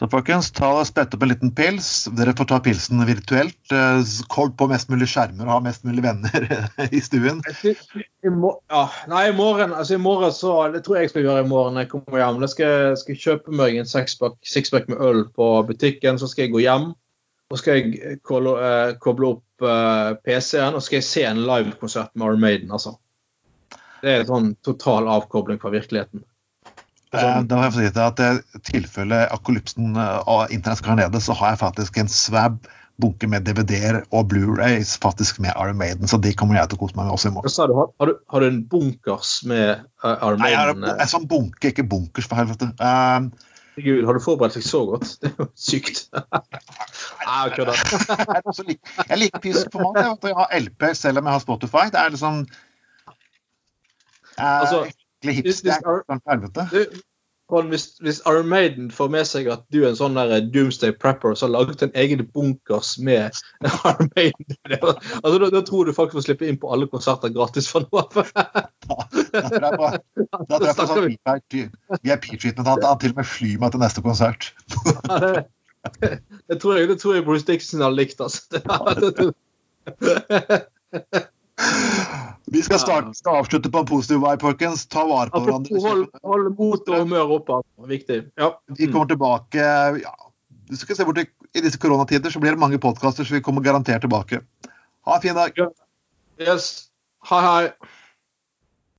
Så folkens, ta og sprett opp en liten pils. Dere får ta pilsen virtuelt. Kold Hold på mest mulig skjermer og ha mest mulig venner i stuen. I mor ja, nei, i morgen altså i morgen så, Det tror jeg jeg skal gjøre i morgen når jeg kommer hjem. Jeg skal skal kjøpe meg en sexpack sixpack med øl på butikken. Så skal jeg gå hjem. Og skal jeg koble, eh, koble opp eh, PC-en og skal jeg se en livekonsert med Iron Maiden. altså. Det er en sånn total avkobling fra virkeligheten. Eh, Da må jeg få si at I tilfelle akolypsen eh, og internett skal nede, så har jeg faktisk en svab bunke med DVD-er og Blu-rays faktisk med Iron Maiden, så de kommer jeg til å kose meg med også i morgen. du? Har, har, du, har du en bunkers med Iron Iron Nei, jeg har Maiden? en, en sånn bunke, ikke bunkers, for helvete. Um, Gud, har du forberedt deg så godt? Det er jo sykt. Nei, jeg kødder. jeg, er liker pysk på Jeg, jeg har LP selv om jeg har Spotify. Det er liksom eh, Altså, hvis- hipster. hvis sånn hvis, Maiden får med seg at du er en sånn der Doomsday Prepper som har laget en egen bunkers med Iron Maiden altså, da, da tror du folk får slippe inn på alle konserter gratis for noe. Da tror jeg på, sånn VIP-treatment. Han, han til og med flyr meg til neste konsert. Det- tror jeg, det tror jeg Bruce Dixon hadde likt. altså. Vi skal starte, skal avslutte på en positiv vei, folkens. Ta vare på Apropos hold, hverandre. hold mot og humør oppe. Viktig. Ja. Vi kommer tilbake ja, Du skal se bort i, I disse koronatider så blir det mange podkaster, så vi kommer garantert tilbake. Ha en fin dag. Yes. Hei, hei.